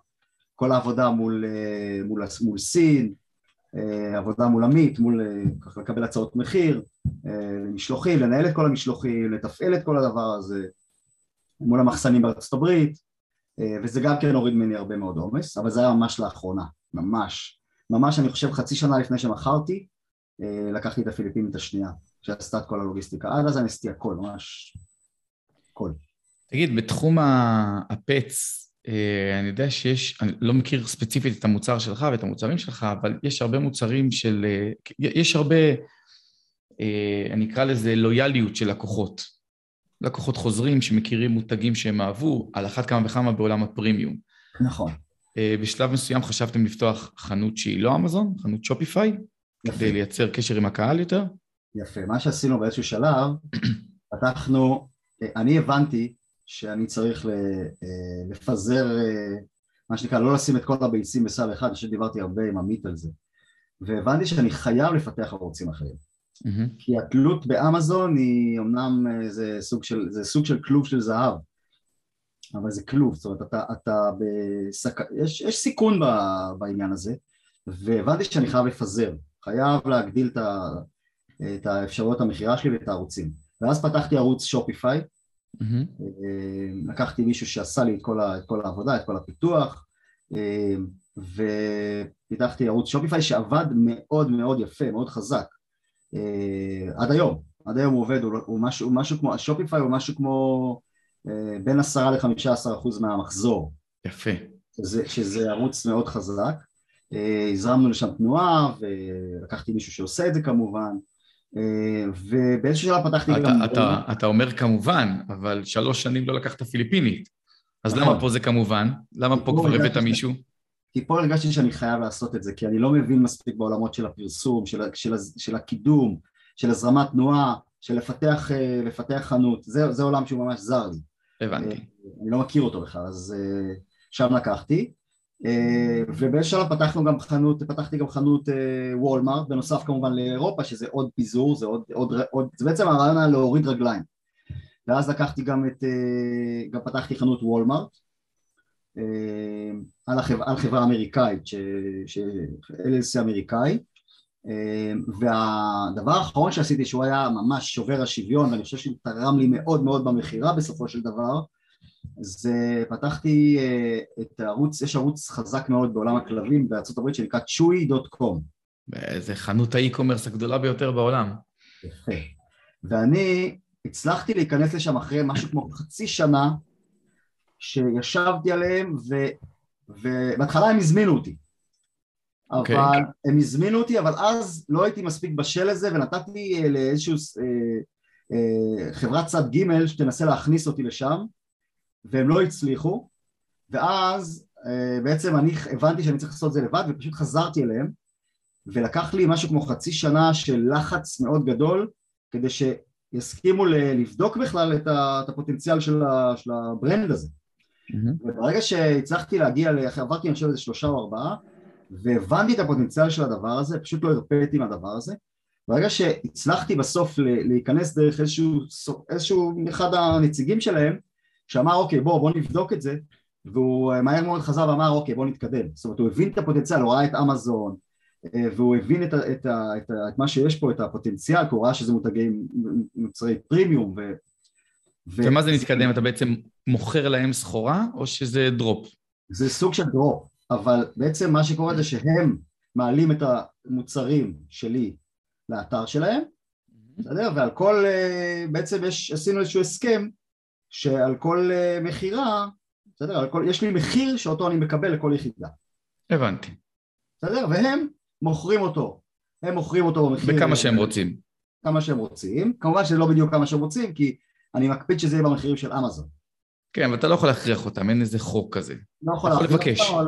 כל העבודה מול, אה, מול, מול סין, אה, עבודה מול עמית, מול ככה לקבל הצעות מחיר, למשלוחים, לנהל את כל המשלוחים, לתפעל את כל הדבר הזה מול המחסנים בארצות הברית אה, וזה גם כן הוריד ממני הרבה מאוד עומס, אבל זה היה ממש לאחרונה, ממש. ממש אני חושב חצי שנה לפני שמכרתי, אה, לקחתי את הפיליפינית השנייה, שעשתה את כל הלוגיסטיקה. עד אז אני עשיתי הכל, ממש הכל. תגיד, בתחום הפץ, אה, אני יודע שיש, אני לא מכיר ספציפית את המוצר שלך ואת המוצרים שלך, אבל יש הרבה מוצרים של, יש הרבה אה, אני אקרא לזה לויאליות של לקוחות. לקוחות חוזרים שמכירים מותגים שהם אהבו, על אחת כמה וכמה בעולם הפרימיום. נכון. אה, בשלב מסוים חשבתם לפתוח חנות שהיא לא אמזון, חנות שופיפיי, כדי לייצר קשר עם הקהל יותר? יפה. מה שעשינו באיזשהו שלב, <clears throat> פתחנו, אה, אני הבנתי שאני צריך לפזר, מה שנקרא, לא לשים את כל הביצים בסל אחד, אני חושב שדיברתי הרבה עם עמית על זה, והבנתי שאני חייב לפתח ערוצים אחרים. Mm-hmm. כי התלות באמזון היא אמנם אה, זה סוג של, זה סוג של כלוב של זהב אבל זה כלוב, זאת אומרת אתה, אתה בסק... יש, יש סיכון ב, בעניין הזה והבנתי שאני חייב לפזר, חייב להגדיל את, ה, את האפשרויות המכירה שלי ואת הערוצים ואז פתחתי ערוץ שופיפיי mm-hmm. לקחתי מישהו שעשה לי את כל, ה, את כל העבודה, את כל הפיתוח אה, ופיתחתי ערוץ שופיפיי שעבד מאוד מאוד יפה, מאוד חזק אה, עד היום, עד היום הוא עובד, הוא, הוא, משהו, הוא משהו כמו, השופיפיי הוא משהו כמו אה, בין עשרה לחמישה עשר אחוז מהמחזור. יפה. שזה, שזה ערוץ מאוד חזק. אה, הזרמנו לשם תנועה ולקחתי מישהו שעושה את זה כמובן. ובאיזשהו שלב פתחתי אתה, גם... אתה, אתה אומר כמובן, אבל שלוש שנים לא לקחת פיליפינית. אז נכון. למה פה זה כמובן? למה פה כבר הבאת מישהו? כי פה הרגשתי שאני חייב לעשות את זה, כי אני לא מבין מספיק בעולמות של הפרסום, של, של, של הקידום, של הזרמת תנועה, של לפתח, אה, לפתח חנות, זה, זה עולם שהוא ממש זר לי. הבנתי. אה, אני לא מכיר אותו בכלל, אז אה, שם לקחתי. ובאיזשהו שלב פתחנו גם חנות, פתחתי גם חנות וולמארט, בנוסף כמובן לאירופה, שזה עוד פיזור, זה עוד, עוד, עוד, זה בעצם הרעיון היה להוריד רגליים. ואז לקחתי גם את, גם פתחתי חנות וולמארט על, החברה, על חברה אמריקאית, ש, ש, LLC אמריקאי והדבר האחרון שעשיתי שהוא היה ממש שובר השוויון ואני חושב שהוא תרם לי מאוד מאוד במכירה בסופו של דבר זה פתחתי את הערוץ, יש ערוץ חזק מאוד בעולם הכלבים בארצות הברית שנקרא chewy.com זה חנות האי-קומרס הגדולה ביותר בעולם. יפה. ואני הצלחתי להיכנס לשם אחרי משהו כמו חצי שנה שישבתי עליהם ו... ובהתחלה הם הזמינו אותי. Okay. אוקיי. אבל הם הזמינו אותי, אבל אז לא הייתי מספיק בשל לזה ונתתי אה, לאיזשהו אה, אה, חברת צד ג' שתנסה להכניס אותי לשם והם לא הצליחו ואז אה, בעצם אני הבנתי שאני צריך לעשות את זה לבד ופשוט חזרתי אליהם ולקח לי משהו כמו חצי שנה של לחץ מאוד גדול כדי שיסכימו לבדוק בכלל את הפוטנציאל של ה brand הזה mm-hmm. וברגע שהצלחתי להגיע, עברתי אני חושב איזה שלושה או ארבעה והבנתי את הפוטנציאל של הדבר הזה, פשוט לא הרפיתי מהדבר הזה ברגע שהצלחתי בסוף להיכנס דרך איזשהו, איזשהו אחד הנציגים שלהם שאמר אוקיי בוא בוא נבדוק את זה והוא מהר מאוד חזר ואמר אוקיי בוא נתקדם זאת אומרת הוא הבין את הפוטנציאל, הוא ראה את אמזון אה, והוא הבין את, ה, את, ה, את, ה, את מה שיש פה, את הפוטנציאל, כי הוא ראה שזה מותגי מוצרי פרימיום. ו, ו... ומה זה מתקדם? אתה בעצם מוכר להם סחורה או שזה drop? זה סוג של drop, אבל בעצם מה שקורה זה שהם מעלים את המוצרים שלי לאתר שלהם, בסדר? ועל כל, אה, בעצם יש, עשינו איזשהו הסכם שעל כל אה, מכירה, בסדר? כל, יש לי מחיר שאותו אני מקבל לכל יחידה. הבנתי. בסדר? והם מוכרים אותו, הם מוכרים אותו במחיר... בכמה שהם רוצים. כמה שהם רוצים, כמובן שזה לא בדיוק כמה שהם רוצים כי אני מקפיד שזה יהיה במחירים של אמזון. כן, אבל אתה לא יכול להכריח אותם, אין איזה חוק כזה. לא יכול להכריח אותם, אבל...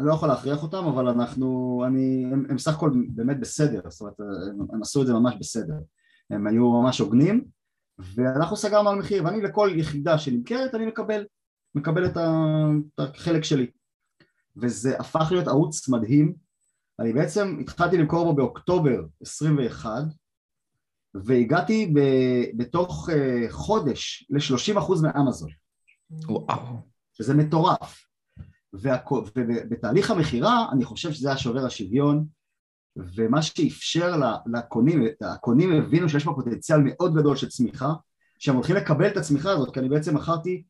אני לא יכול להכריח אותם, אבל אנחנו, אני, הם, הם סך הכל באמת בסדר, זאת אומרת, הם, הם עשו את זה ממש בסדר. הם היו ממש הוגנים, ואנחנו סגרנו על מחיר, ואני לכל יחידה שנמכרת, אני מקבל, מקבל את החלק שלי. וזה הפך להיות ערוץ מדהים, אני בעצם התחלתי למכור בו באוקטובר 21 והגעתי ב, בתוך uh, חודש ל-30% מאמזון. וואו. שזה מטורף. ובתהליך המכירה אני חושב שזה היה שובר השוויון ומה שאפשר לקונים, הקונים הבינו שיש פה פוטנציאל מאוד גדול של צמיחה שהם הולכים לקבל את הצמיחה הזאת כי אני בעצם מכרתי,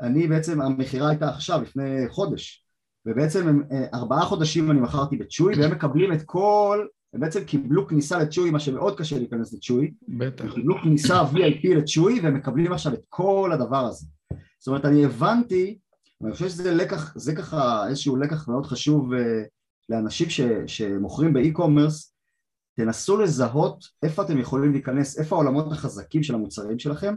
אני בעצם המכירה הייתה עכשיו לפני חודש ובעצם הם, אה, ארבעה חודשים אני מכרתי בצ'וי והם מקבלים את כל, הם בעצם קיבלו כניסה לצ'וי, מה שמאוד קשה להיכנס לצ'וי, בטח. הם קיבלו כניסה VIP לצ'וי והם מקבלים עכשיו את כל הדבר הזה. זאת אומרת אני הבנתי, ואני חושב שזה לקח, זה ככה איזשהו לקח מאוד חשוב uh, לאנשים ש, שמוכרים באי-קומרס, תנסו לזהות איפה אתם יכולים להיכנס, איפה העולמות החזקים של המוצרים שלכם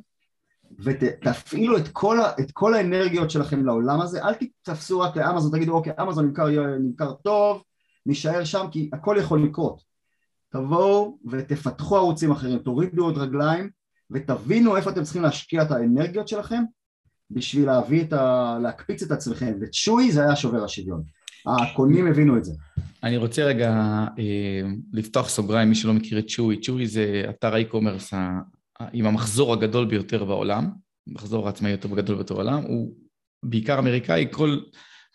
ותפעילו את כל, את כל האנרגיות שלכם לעולם הזה, אל תתפסו רק לאמזון, תגידו אוקיי, אמזון נמכר, נמכר טוב, נשאר שם כי הכל יכול לקרות. תבואו ותפתחו ערוצים אחרים, תורידו עוד רגליים ותבינו איפה אתם צריכים להשקיע את האנרגיות שלכם בשביל להביא את ה... להקפיץ את עצמכם, וצ'וי זה היה שובר השוויון. הקונים הבינו את זה. אני רוצה רגע אה, לפתוח סוגריים, מי שלא מכיר את צ'וי, צ'וי זה אתר האי-קומרס עם המחזור הגדול ביותר בעולם, המחזור העצמאי יותר גדול ביותר בעולם, הוא בעיקר אמריקאי, כל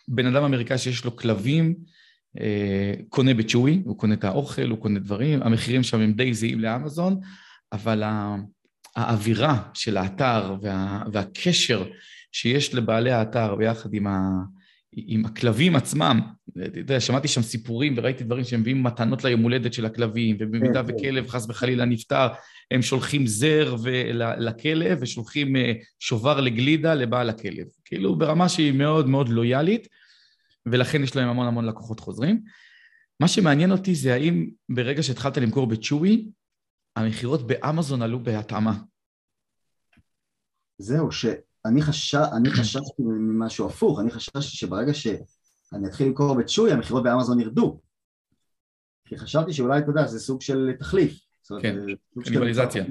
בן אדם אמריקאי שיש לו כלבים אה, קונה בצ'וי, הוא קונה את האוכל, הוא קונה דברים, המחירים שם הם די זהים לאמזון, אבל האווירה של האתר וה, והקשר שיש לבעלי האתר ביחד עם, ה, עם הכלבים עצמם, אתה יודע, שמעתי שם סיפורים וראיתי דברים שהם מביאים מתנות ליום הולדת של הכלבים, ובמידה כן, כן. וכלב חס וחלילה נפטר, הם שולחים זר לכלב ושולחים אה, שובר לגלידה לבעל הכלב. כאילו ברמה שהיא מאוד מאוד לויאלית, ולכן יש להם המון המון לקוחות חוזרים. מה שמעניין אותי זה האם ברגע שהתחלת למכור בצ'וי, המכירות באמזון עלו בהתאמה. זהו, שאני חשש, חששתי ממשהו הפוך, אני חששתי שברגע שאני אתחיל למכור בצ'וי, המכירות באמזון ירדו. כי חשבתי שאולי, אתה יודע, זה סוג של תחליף. כן, קניבליזציה.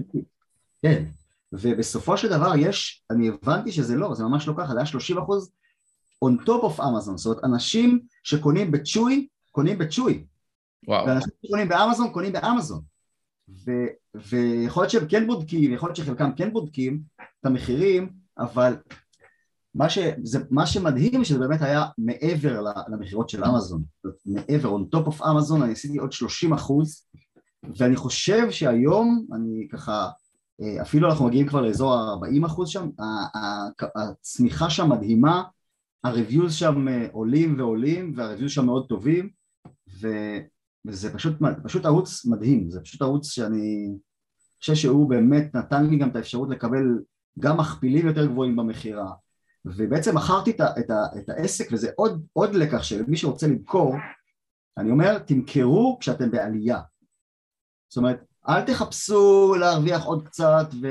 כן, ובסופו של דבר יש, אני הבנתי שזה לא, זה ממש לא ככה, זה היה 30 אחוז on top of Amazon, זאת אומרת אנשים שקונים בצ'וי, קונים בצ'וי. וואו. ואנשים שקונים באמזון, קונים באמזון. ו, ויכול להיות שהם כן בודקים, יכול להיות שחלקם כן בודקים, את המחירים, אבל מה, ש, זה, מה שמדהים שזה באמת היה מעבר למכירות של אמזון, מעבר, on top of אמזון אני עשיתי עוד 30 אחוז ואני חושב שהיום אני ככה, אה, אפילו אנחנו מגיעים כבר לאזור ה-40 אחוז שם, הצמיחה שם מדהימה, הריוויוז שם אה, עולים ועולים והריוויוז שם מאוד טובים ו, וזה פשוט, פשוט ערוץ מדהים, זה פשוט ערוץ שאני חושב שהוא באמת נתן לי גם את האפשרות לקבל גם מכפילים יותר גבוהים במכירה. ובעצם מכרתי את, את, את העסק וזה עוד, עוד לקח שלמי שרוצה למכור אני אומר תמכרו כשאתם בעלייה. זאת אומרת אל תחפשו להרוויח עוד קצת ו...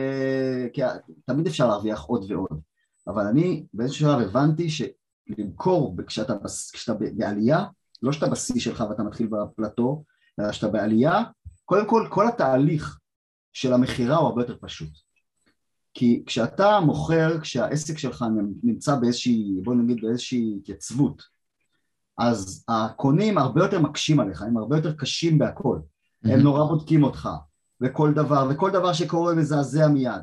כי תמיד אפשר להרוויח עוד ועוד. אבל אני באיזשהו שלב הבנתי שלמכור כשאתה, כשאתה בעלייה לא שאתה בשיא שלך ואתה מתחיל בפלטו אלא שאתה בעלייה קודם כל כל התהליך של המכירה הוא הרבה יותר פשוט כי כשאתה מוכר, כשהעסק שלך נמצא באיזושהי, בוא נגיד באיזושהי התייצבות, אז הקונים הרבה יותר מקשים עליך, הם הרבה יותר קשים בהכל, mm-hmm. הם נורא בודקים אותך, וכל דבר, וכל דבר שקורה מזעזע מיד.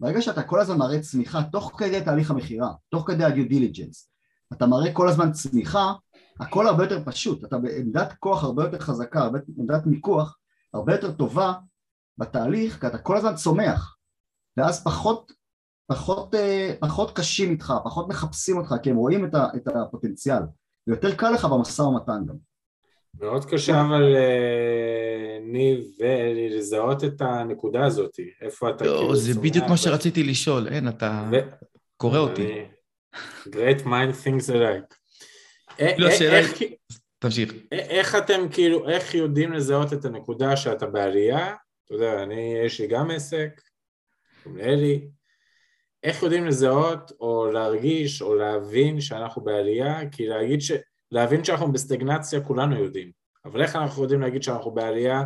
ברגע שאתה כל הזמן מראה צמיחה, תוך כדי תהליך המכירה, תוך כדי ה-due diligence, אתה מראה כל הזמן צמיחה, הכל הרבה יותר פשוט, אתה בעמדת כוח הרבה יותר חזקה, בעמדת מיקוח הרבה יותר טובה בתהליך, כי אתה כל הזמן צומח, ואז פחות, פחות, אה, פחות קשים איתך, פחות מחפשים אותך, כי הם רואים את, ה, את הפוטנציאל, ויותר קל לך במשא ומתן גם. מאוד קשה אבל אה, ניב ואלי לזהות את הנקודה הזאת, איפה אתה לא, כאילו... זה בדיוק מה שרציתי לשאול, אין, אתה קורא אותי. great mind things alike. לא, השאלה תמשיך. איך אתם כאילו, איך יודעים לזהות את הנקודה שאתה בעלייה? אתה יודע, אני, יש לי גם עסק, אלי, איך יודעים לזהות או להרגיש או להבין שאנחנו בעלייה? כי להגיד ש... להבין שאנחנו בסטגנציה כולנו יודעים, אבל איך אנחנו יודעים להגיד שאנחנו בעלייה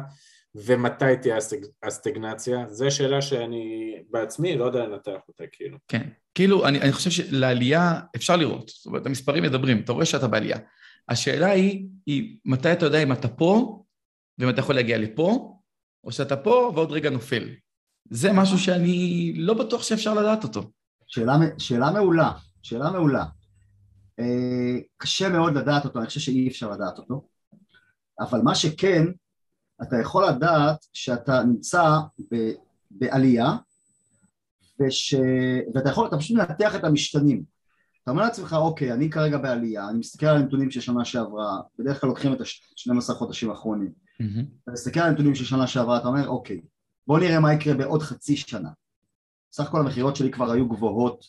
ומתי תהיה הסטגנציה? זו שאלה שאני בעצמי לא יודע לנתח אותה כאילו. כן, כאילו אני, אני חושב שלעלייה אפשר לראות, זאת אומרת המספרים מדברים, אתה רואה שאתה בעלייה. השאלה היא, היא מתי אתה יודע אם אתה פה ואם אתה יכול להגיע לפה, או שאתה פה ועוד רגע נופל. זה משהו שאני לא בטוח שאפשר לדעת אותו. שאלה, שאלה מעולה, שאלה מעולה. אה, קשה מאוד לדעת אותו, אני חושב שאי אפשר לדעת אותו, אבל מה שכן, אתה יכול לדעת שאתה נמצא ב, בעלייה, וש, ואתה יכול, אתה פשוט מנתח את המשתנים. אתה אומר לעצמך, אוקיי, אני כרגע בעלייה, אני מסתכל על הנתונים של שנה שעברה, בדרך כלל לוקחים את ה-12 חודשים האחרונים, mm-hmm. אתה מסתכל על הנתונים של שנה שעברה, אתה אומר, אוקיי, בואו נראה מה יקרה בעוד חצי שנה. סך הכל המכירות שלי כבר היו גבוהות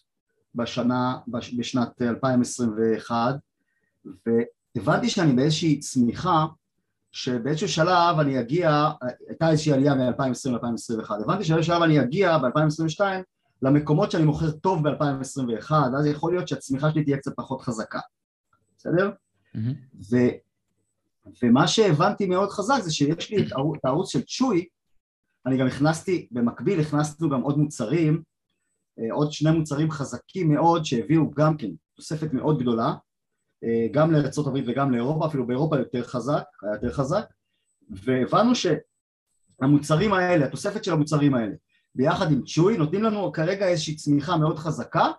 בשנה, בשנת 2021 והבנתי שאני באיזושהי צמיחה שבאיזשהו שלב אני אגיע, הייתה איזושהי עלייה מ-2020 ל-2021, הבנתי שבאיזשהו שלב אני אגיע ב-2022 למקומות שאני מוכר טוב ב-2021, ואז יכול להיות שהצמיחה שלי תהיה קצת פחות חזקה, בסדר? Mm-hmm. ו, ומה שהבנתי מאוד חזק זה שיש לי את הערוץ של צ'וי אני גם הכנסתי, במקביל הכנסנו גם עוד מוצרים, אה, עוד שני מוצרים חזקים מאוד שהביאו גם כן תוספת מאוד גדולה, אה, גם לארה"ב וגם לאירופה, אפילו באירופה יותר חזק, היה יותר חזק, והבנו שהמוצרים האלה, התוספת של המוצרים האלה, ביחד עם צ'וי, נותנים לנו כרגע איזושהי צמיחה מאוד חזקה,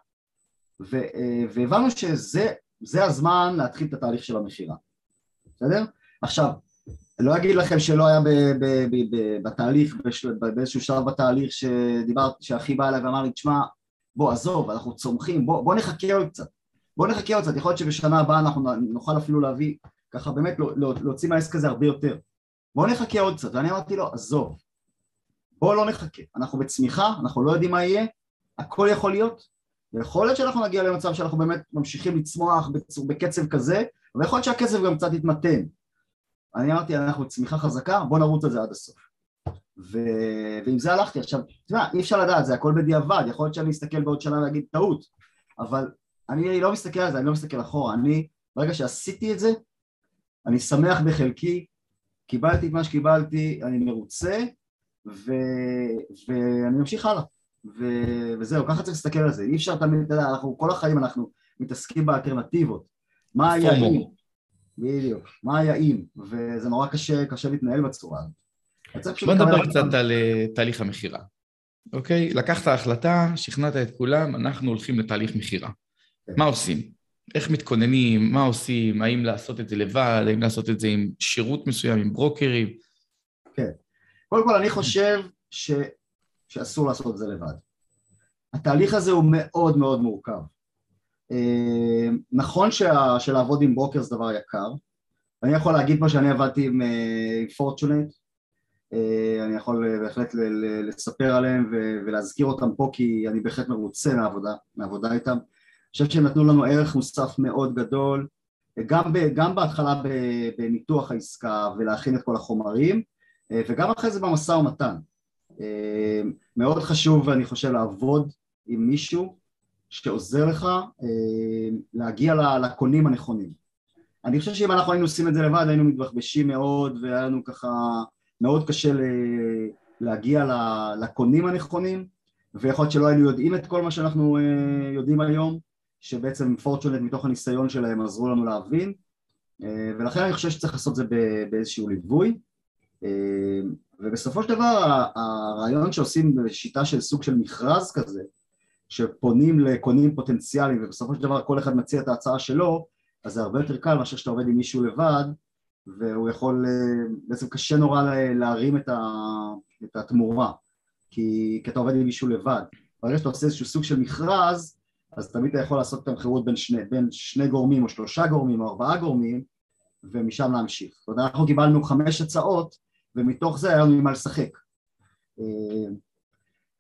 אה, והבנו שזה הזמן להתחיל את התהליך של המכירה, בסדר? עכשיו, לא אגיד לכם שלא היה ב, ב, ב, בתהליך, באיזשהו שלב בתהליך שדיברת, שאחי בא אליי ואמר לי, תשמע, בוא עזוב, אנחנו צומחים, בוא, בוא נחכה עוד קצת, בוא נחכה עוד קצת, יכול להיות שבשנה הבאה אנחנו נוכל אפילו להביא, ככה באמת לא, לא, להוציא מהעסק הזה הרבה יותר, בוא נחכה עוד קצת, ואני אמרתי לו, עזוב, בוא לא נחכה, אנחנו בצמיחה, אנחנו לא יודעים מה יהיה, הכל יכול להיות, ויכול להיות שאנחנו נגיע למצב שאנחנו באמת ממשיכים לצמוח בקצב כזה, ויכול להיות שהקצב גם קצת יתמתן, אני אמרתי, אנחנו צמיחה חזקה, בוא נרוץ על זה עד הסוף. ו... ועם זה הלכתי. עכשיו, תשמע, אי אפשר לדעת, זה הכל בדיעבד, יכול להיות שאני אסתכל בעוד שנה ואגיד טעות, אבל אני לא מסתכל על זה, אני לא מסתכל אחורה. אני, ברגע שעשיתי את זה, אני שמח בחלקי, קיבלתי את מה שקיבלתי, אני מרוצה, ו... ואני ממשיך הלאה. ו... וזהו, ככה צריך להסתכל על זה. אי אפשר תמיד, אתה יודע, אנחנו כל החיים אנחנו מתעסקים באלטרנטיבות. מה היה אם? בדיוק, מה היה אם, וזה נורא קשה, קשה להתנהל בצורה הזאת. בוא נדבר קצת על אה, תהליך המכירה. אוקיי? לקחת החלטה, שכנעת את כולם, אנחנו הולכים לתהליך מכירה. כן. מה עושים? איך מתכוננים? מה עושים? האם לעשות את זה לבד? האם לעשות את זה עם שירות מסוים, עם ברוקרים? כן. קודם כל, אני חושב ש... שאסור לעשות את זה לבד. התהליך הזה הוא מאוד מאוד מורכב. אה, נכון שה... שלעבוד עם ברוקר זה דבר יקר. אני יכול להגיד פה שאני עבדתי עם פורצ'ונט, אה, אני יכול אה, בהחלט לספר עליהם ולהזכיר אותם פה כי אני בהחלט מרוצה מהעבודה, מהעבודה איתם. אני חושב שהם נתנו לנו ערך מוסף מאוד גדול, גם, ב, גם בהתחלה בניתוח העסקה ולהכין את כל החומרים וגם אחרי זה במשא ומתן. מאוד חשוב אני חושב לעבוד עם מישהו שעוזר לך להגיע לקונים הנכונים. אני חושב שאם אנחנו היינו עושים את זה לבד היינו מתבחבשים מאוד והיה לנו ככה מאוד קשה להגיע לקונים הנכונים ויכול להיות שלא היינו יודעים את כל מה שאנחנו אה, יודעים היום שבעצם פורצ'ונט מתוך הניסיון שלהם עזרו לנו להבין אה, ולכן אני חושב שצריך לעשות את זה באיזשהו ליווי אה, ובסופו של דבר הרעיון שעושים בשיטה של סוג של מכרז כזה שפונים לקונים פוטנציאליים ובסופו של דבר כל אחד מציע את ההצעה שלו אז זה הרבה יותר קל מאשר שאתה עובד עם מישהו לבד והוא יכול, אה, בעצם קשה נורא להרים את, ה, את התמורה כי, כי אתה עובד עם מישהו לבד ברגע שאתה עושה איזשהו סוג של מכרז אז תמיד אתה יכול לעשות את המכירות בין שני, בין שני גורמים או שלושה גורמים או ארבעה גורמים ומשם להמשיך. זאת אומרת, אנחנו קיבלנו חמש הצעות ומתוך זה היה לנו מה לשחק.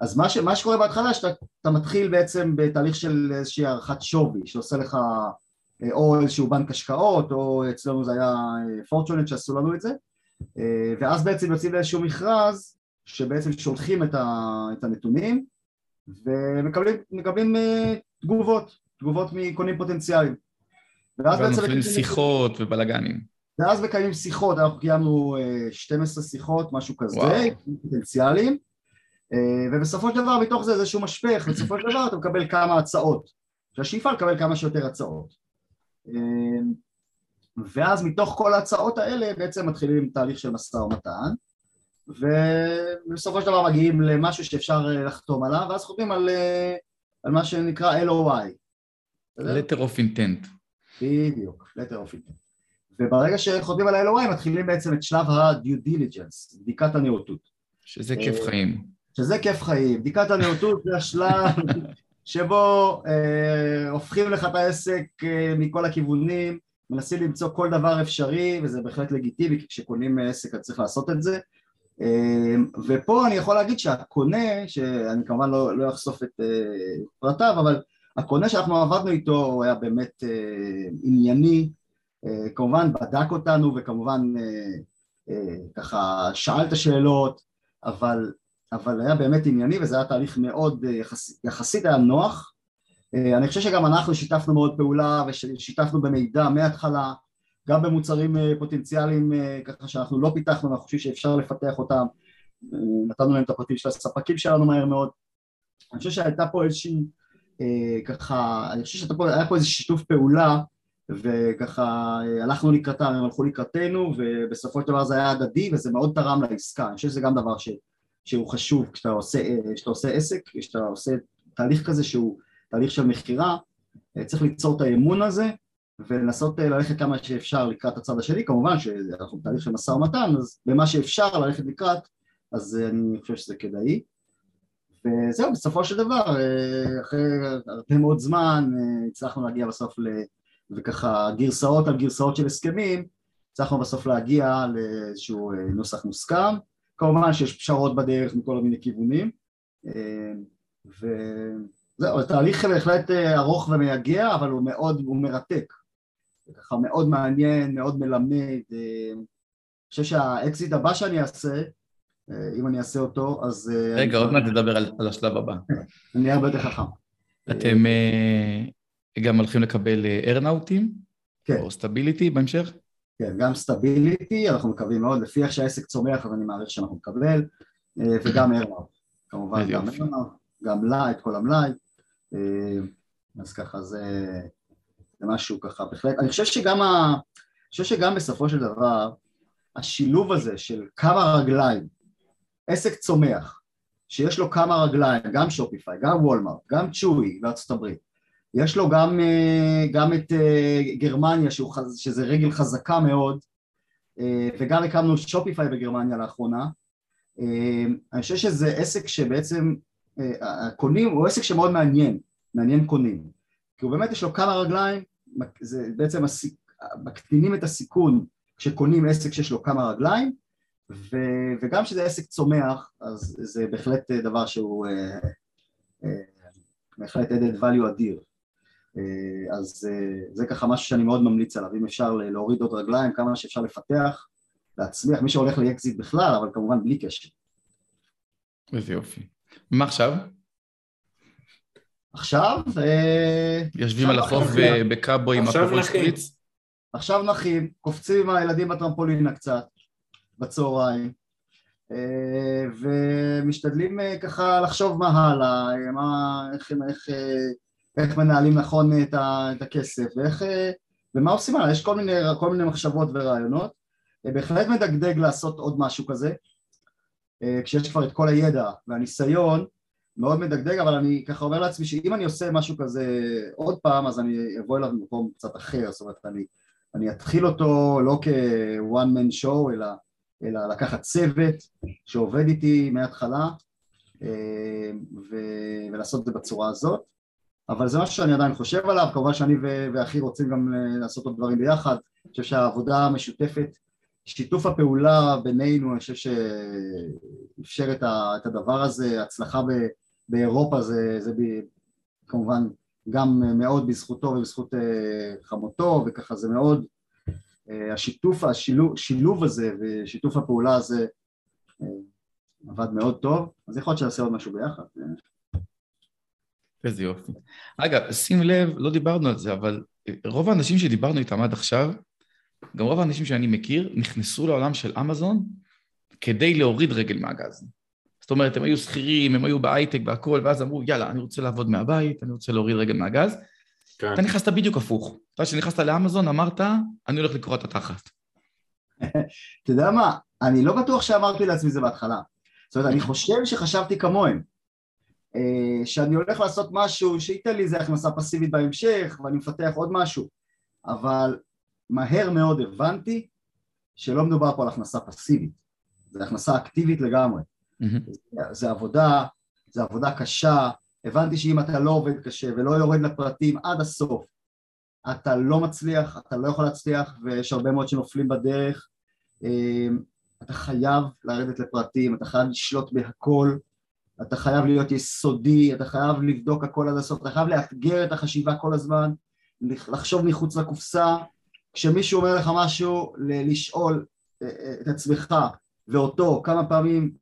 אז מה, ש, מה שקורה בהתחלה שאתה מתחיל בעצם בתהליך של איזושהי הערכת שווי שעושה לך אה, או איזשהו בנק השקעות, או אצלנו זה היה פורצ'ונט אה, שעשו לנו את זה, אה, ואז בעצם יוצאים לאיזשהו מכרז שבעצם שולחים את, הנתונים ומקבלים תגובות, תגובות מקונים פוטנציאליים. ואז בעצם... ומתחילים שיחות ובלאגנים. ואז מקיימים שיחות, אנחנו קיימנו 12 שיחות, משהו כזה, פוטנציאליים, ובסופו של דבר מתוך זה איזשהו משפך, בסופו של דבר אתה מקבל כמה הצעות. שהשאיפה לקבל כמה שיותר הצעות. אמ, ואז מתוך כל ההצעות האלה בעצם מתחילים תהליך של משא ומתן ובסופו של דבר מגיעים למשהו שאפשר אה, לחתום עליו ואז חותמים על, אה, על מה שנקרא LOI. letter of intent. בדיוק, letter of intent. וברגע שחותמים על ה-LOI מתחילים בעצם את שלב ה-due diligence, בדיקת הנאותות. שזה כיף אה, חיים. שזה כיף חיים. בדיקת הנאותות זה השלב שבו אה, הופכים לך את העסק אה, מכל הכיוונים, מנסים למצוא כל דבר אפשרי וזה בהחלט לגיטימי כי כשקונים עסק אז צריך לעשות את זה אה, ופה אני יכול להגיד שהקונה, שאני כמובן לא, לא אחשוף את אה, פרטיו אבל הקונה שאנחנו עבדנו איתו הוא היה באמת אה, ענייני, כמובן בדק אותנו וכמובן ככה שאל את השאלות אבל אבל היה באמת ענייני וזה היה תהליך מאוד אה, יחס, יחסית היה נוח. אה, אני חושב שגם אנחנו שיתפנו מאוד פעולה ושיתפנו במידע מההתחלה גם במוצרים אה, פוטנציאליים ככה שאנחנו לא פיתחנו ואנחנו חושבים שאפשר לפתח אותם. נתנו להם את הפרטים של הספקים שלנו מהר מאוד. אני חושב שהייתה פה איזושהי ככה אני חושב שהיה פה איזה שיתוף פעולה וככה הלכנו לקראתם, הם הלכו לקראתנו ובסופו של דבר זה היה הדדי וזה מאוד תרם לעסקה, אני חושב שזה גם דבר ש... שהוא חשוב כשאתה עושה, כשאתה עושה עסק, כשאתה עושה תהליך כזה שהוא תהליך של מכירה, צריך ליצור את האמון הזה ולנסות ללכת כמה שאפשר לקראת הצד השני, כמובן שאנחנו בתהליך של משא ומתן, אז במה שאפשר ללכת לקראת, אז אני חושב שזה כדאי. וזהו, בסופו של דבר, אחרי הרבה מאוד זמן הצלחנו להגיע בסוף ל... וככה גרסאות על גרסאות של הסכמים, הצלחנו בסוף להגיע לאיזשהו נוסח מוסכם כמובן שיש פשרות בדרך מכל מיני כיוונים אה, וזהו, התהליך בהחלט אה, ארוך ומייגע אבל הוא מאוד, הוא מרתק ככה מאוד מעניין, מאוד מלמד אה, אני חושב שהאקזיט הבא שאני אעשה אם אני אעשה אותו אז... רגע, עוד מעט נדבר על השלב הבא. <laughs> אני הרבה יותר חכם. אתם גם הולכים לקבל earn-out ים? כן. או stability בהמשך? כן, גם stability, אנחנו מקווים מאוד, לפי איך שהעסק צומח, אז אני מעריך שאנחנו נקבל, אה, וגם earn-out, כמובן גם earn-out, גם מלאי, את כל המלאי, אה, אז ככה זה, זה משהו ככה בהחלט, אני חושב שגם, ה, אני חושב שגם בסופו של דבר, השילוב הזה של כמה רגליים, עסק צומח, שיש לו כמה רגליים, גם שופיפיי, גם וולמארט, גם צ'וי בארצות הברית, יש לו גם, אה, גם את אה, גרמניה שהוא, שזה רגל חזקה מאוד אה, וגם הקמנו שופיפיי בגרמניה לאחרונה. אני חושב שזה עסק שבעצם הקונים הוא עסק שמאוד מעניין, מעניין קונים. כי הוא באמת יש לו כמה רגליים, זה בעצם מקטינים את הסיכון כשקונים עסק שיש לו כמה רגליים ו, וגם כשזה עסק צומח אז זה בהחלט דבר שהוא בהחלט added value אדיר אז אה, זה ככה משהו שאני מאוד ממליץ עליו, אם אפשר להוריד עוד רגליים, כמה שאפשר לפתח, להצליח, מי שהולך לאקזיט בכלל, אבל כמובן בלי קשר. איזה יופי. מה עכשיו? עכשיו... אה, יושבים על החוף בקאבו עם הפרול שפריץ? עכשיו נחים, קופצים עם הילדים בטרמפולינה קצת, בצהריים, ומשתדלים ככה לחשוב מה הלאה, מה, איך, איך איך מנהלים נכון את, ה, את הכסף ואיך, ומה עושים הלאה, יש כל מיני, כל מיני מחשבות ורעיונות, בהחלט מדגדג לעשות עוד משהו כזה, כשיש כבר את כל הידע והניסיון, מאוד מדגדג, אבל אני ככה אומר לעצמי שאם אני עושה משהו כזה עוד פעם, אז אני אבוא אליו במקום קצת אחר, זאת אומרת, אני, אני אתחיל אותו לא כ-one man show, אלא, אלא לקחת צוות שעובד איתי מההתחלה, ולעשות את זה בצורה הזאת. אבל זה משהו שאני עדיין חושב עליו, כמובן שאני ואחי רוצים גם אה, לעשות עוד דברים ביחד, אני חושב שהעבודה המשותפת, שיתוף הפעולה בינינו, אני חושב שאפשר את הדבר הזה, הצלחה באירופה זה, זה כמובן גם מאוד בזכותו ובזכות אה, חמותו, וככה זה מאוד, אה, השיתוף, השילוב הזה ושיתוף הפעולה הזה עבד מאוד טוב, אז יכול להיות שנעשה עוד משהו ביחד. איזה יופי. אגב, שים לב, לא דיברנו על זה, אבל רוב האנשים שדיברנו איתם עד עכשיו, גם רוב האנשים שאני מכיר, נכנסו לעולם של אמזון כדי להוריד רגל מהגז. זאת אומרת, הם היו שכירים, הם היו בהייטק והכול, ואז אמרו, יאללה, אני רוצה לעבוד מהבית, אני רוצה להוריד רגל מהגז. כן. אתה נכנסת בדיוק הפוך. אתה כשנכנסת לאמזון אמרת, אני הולך לקרוא את התחת. <laughs> אתה יודע מה, אני לא בטוח שאמרתי לעצמי זה בהתחלה. זאת אומרת, אני חושב שחשבתי כמוהם. אה, שאני הולך לעשות משהו שייתן לי איזה הכנסה פסיבית בהמשך ואני מפתח עוד משהו. אבל מהר מאוד הבנתי שלא מדובר פה על הכנסה פסיבית. זה הכנסה אקטיבית לגמרי. mm-hmm. זה, זה עבודה, זה עבודה קשה. הבנתי שאם אתה לא עובד קשה ולא יורד לפרטים עד הסוף אתה לא מצליח, אתה לא יכול להצליח ויש הרבה מאוד שנופלים בדרך. אה, אתה חייב לרדת לפרטים, אתה חייב לשלוט בהכל אתה חייב להיות יסודי, אתה חייב לבדוק הכל עד הסוף, אתה חייב לאתגר את החשיבה כל הזמן, לחשוב מחוץ לקופסה, כשמישהו אומר לך משהו, לשאול אה, אה, את עצמך ואותו כמה פעמים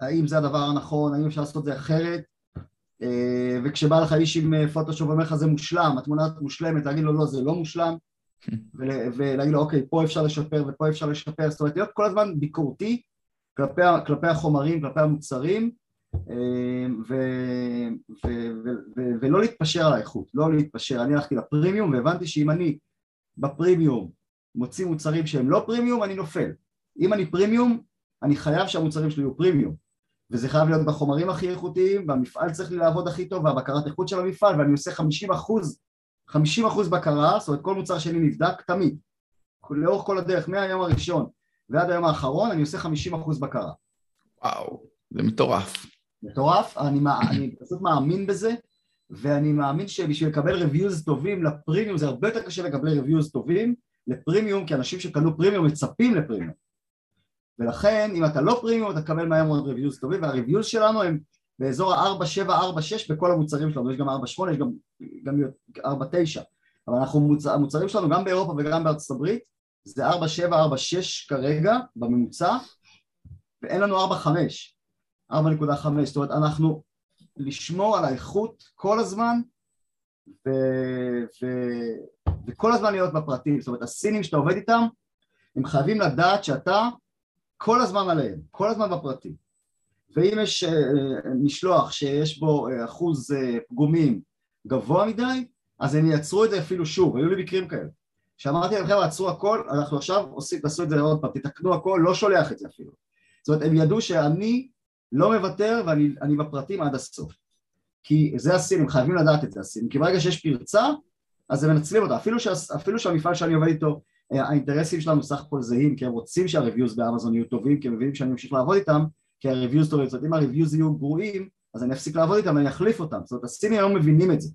האם זה הדבר הנכון, האם אפשר לעשות את זה אחרת, אה, וכשבא לך איש עם פוטושופ ואומר לך זה מושלם, התמונה הזאת מושלמת, להגיד לו לא זה לא מושלם, <laughs> ולהגיד לו אוקיי פה אפשר לשפר ופה אפשר לשפר, זאת אומרת להיות כל הזמן ביקורתי כלפי, כלפי החומרים, כלפי המוצרים, ולא להתפשר על האיכות, לא להתפשר, אני הלכתי לפרימיום והבנתי שאם אני בפרימיום מוציא מוצרים שהם לא פרימיום אני נופל, אם אני פרימיום אני חייב שהמוצרים שלי יהיו פרימיום. וזה חייב להיות בחומרים הכי איכותיים והמפעל צריך לי לעבוד הכי טוב והבקרת איכות של המפעל ואני עושה 50 אחוז 50 אחוז בקרה, זאת אומרת כל מוצר שלי נבדק תמיד. לאורך כל הדרך מהיום הראשון ועד היום האחרון אני עושה 50 אחוז בקרה. וואו, זה מטורף מטורף, אני, אני פשוט מאמין בזה ואני מאמין שבשביל לקבל reviews טובים לפרימיום זה הרבה יותר קשה לקבל reviews טובים לפרימיום כי אנשים שקנו פרימיום מצפים לפרימיום. ולכן אם אתה לא פרימיום אתה תקבל מהר מאוד reviews טובים וה reviews שלנו הם באזור ה-4-7-4-6 בכל המוצרים שלנו, יש גם 4-8, יש גם, גם 4-9 אבל אנחנו, מוצ... המוצרים שלנו גם באירופה וגם בארצות הברית זה 4-7-4-6 כרגע בממוצע ואין לנו 4-5 4.5, זאת אומרת אנחנו לשמור על האיכות כל הזמן ו... ו... וכל הזמן להיות בפרטים, זאת אומרת הסינים שאתה עובד איתם הם חייבים לדעת שאתה כל הזמן עליהם, כל הזמן בפרטים. ואם יש uh, משלוח שיש בו uh, אחוז uh, פגומים גבוה מדי אז הם יעצרו את זה אפילו שוב, היו לי מקרים כאלה. שאמרתי להם חבר'ה עצרו הכל, אנחנו עכשיו עושים, תעשו את זה עוד פעם, תתקנו הכל, לא שולח את זה אפילו. זאת אומרת הם ידעו שאני לא מוותר ואני בפרטים עד הסוף. כי זה הסינים, חייבים לדעת את זה הסינים, כי ברגע שיש פרצה, אז הם מנצלים אותה. אפילו, שה, אפילו שהמפעל שאני עובד איתו, אה, האינטרסים שלנו סך הכל זהים, כי הם רוצים שהריוויוז באמזון יהיו טובים, כי הם מבינים שאני אמשיך לעבוד איתם, כי הריוויוז טובים, זאת אומרת אם הריוויוז יהיו גרועים, אז אני אפסיק לעבוד איתם ואני אחליף אותם. זאת אומרת הסינים היום מבינים את זה.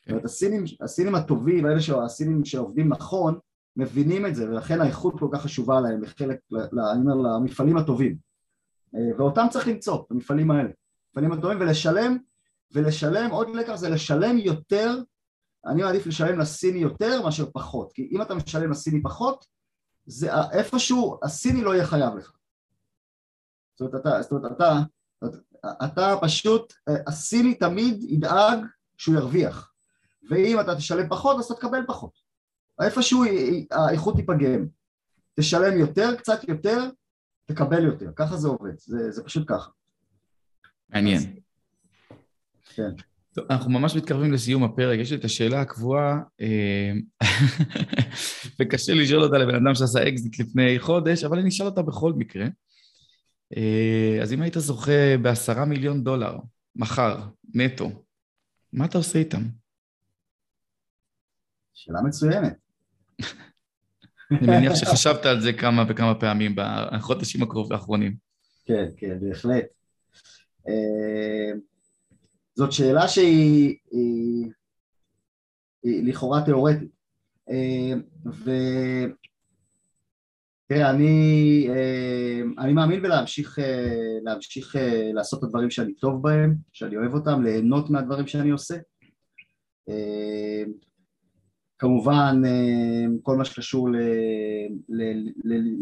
זאת אומרת הסינים, הסינים הטובים, האלה שהסינים שעובדים נכון, מבינים את זה, ולכן האיכות כל כך חשובה להם, לחלק, אני אומר, למפעלים הטובים. אה, ואותם צריך למצוא, המפעלים האלה. המפעלים הטובים, ולשלם, ולשלם, עוד לקח זה לשלם יותר, אני מעדיף לשלם לסיני יותר מאשר פחות, כי אם אתה משלם לסיני פחות, זה איפשהו, הסיני לא יהיה חייב לך. זאת אומרת, אתה, זאת אומרת, אתה, אתה פשוט, אה, הסיני תמיד ידאג שהוא ירוויח, ואם אתה תשלם פחות אז אתה תקבל פחות. איפשהו האיכות תיפגם. תשלם יותר, קצת יותר, תקבל יותר. ככה זה עובד, זה, זה פשוט ככה. מעניין. כן. טוב, אנחנו ממש מתקרבים לסיום הפרק, יש לי את השאלה הקבועה, אה, <laughs> וקשה לשאול אותה לבן אדם שעשה אקזיט לפני חודש, אבל אני אשאל אותה בכל מקרה. אה, אז אם היית זוכה בעשרה מיליון דולר, מחר, נטו, מה אתה עושה איתם? שאלה מצוינת. אני מניח שחשבת על זה כמה וכמה פעמים בחודשים האחרונים. כן, כן, בהחלט. אה, זאת שאלה שהיא היא, היא לכאורה תיאורטית. אה, ו... תראה, אני, אה, אני מאמין בלהמשיך להמשיך לעשות את הדברים שאני טוב בהם, שאני אוהב אותם, ליהנות מהדברים שאני עושה. כמובן אה, כל מה שקשור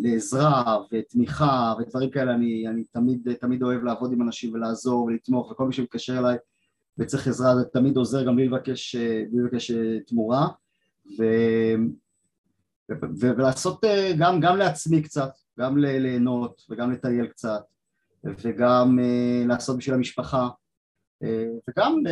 לעזרה ותמיכה ודברים כאלה, אני, אני תמיד, תמיד אוהב לעבוד עם אנשים ולעזור ולתמוך וכל מי שמתקשר אליי וצריך עזרה זה תמיד עוזר גם בלי לבקש, בלי לבקש אה, תמורה. ו, ו, ו, ולעשות אה, גם, גם לעצמי קצת, גם ליהנות וגם לטייל קצת וגם לעשות בשביל המשפחה. אה, וגם,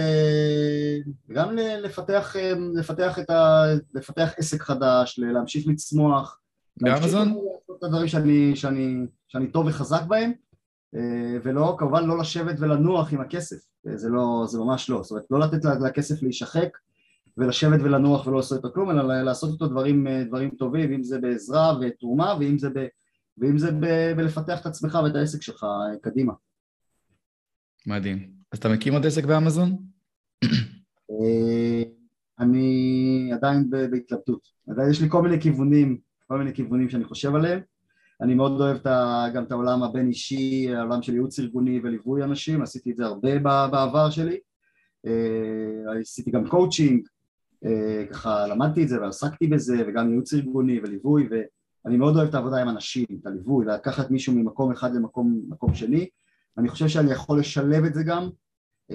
וגם לפתח, אה, לפתח, את ה, לפתח עסק חדש, להמשיך לצמוח. באמזון? לעשות את הדברים שאני, שאני, שאני טוב וחזק בהם, אה, ולא, כמובן לא לשבת ולנוח עם הכסף, זה, לא, זה ממש לא, זאת אומרת לא לתת לכסף להישחק ולשבת ולנוח ולא לעשות איתו כלום, אלא לעשות איתו דברים, דברים טובים, אם זה בעזרה ותרומה ואם זה, ב, ואם זה ב, בלפתח את עצמך ואת העסק שלך קדימה. מדהים. אז אתה מקים עוד עסק באמזון? אה, אני עדיין בהתלבטות. עדיין יש לי כל מיני כיוונים, כל מיני כיוונים שאני חושב עליהם. אני מאוד אוהב גם את העולם הבין אישי, העולם של ייעוץ ארגוני וליווי אנשים, עשיתי את זה הרבה בעבר שלי. אה, עשיתי גם קואוצ'ינג, אה, ככה למדתי את זה ועסקתי בזה, וגם ייעוץ ארגוני וליווי, ואני מאוד אוהב את העבודה עם אנשים, את הליווי, לקחת מישהו ממקום אחד למקום שני. אני חושב שאני יכול לשלב את זה גם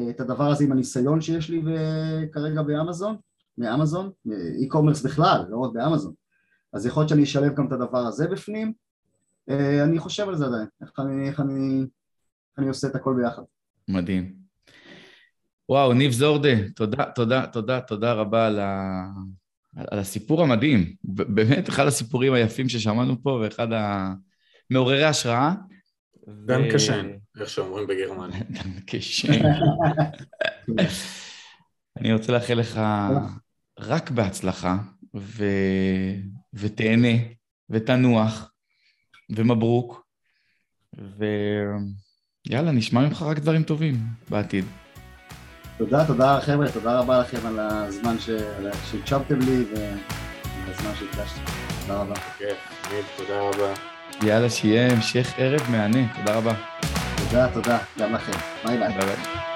את הדבר הזה עם הניסיון שיש לי כרגע באמזון, מאמזון, e-commerce בכלל, לא רק באמזון. אז יכול להיות שאני אשלב גם את הדבר הזה בפנים. אה, אני חושב על זה עדיין, איך אני, איך אני, איך אני עושה את הכל ביחד. מדהים. וואו, ניב זורדה, תודה, תודה, תודה, תודה רבה על, ה... על הסיפור המדהים. באמת, אחד הסיפורים היפים ששמענו פה, ואחד המעוררי השראה. danke schön, איך שאומרים בגרמניה. <laughs> danke schön. אני רוצה לאחל לך רק בהצלחה, ו... ותהנה, ותנוח, ומברוק, ויאללה, נשמע ממך רק דברים טובים בעתיד. תודה, תודה חבר'ה, תודה רבה לכם על הזמן שהקשבתם לי ועל הזמן שהקדשתם. תודה רבה. כן, תודה רבה. יאללה, שיהיה המשך ערב מהנה. תודה רבה. תודה, תודה. גם לכם. ביי ביי. ביי ביי.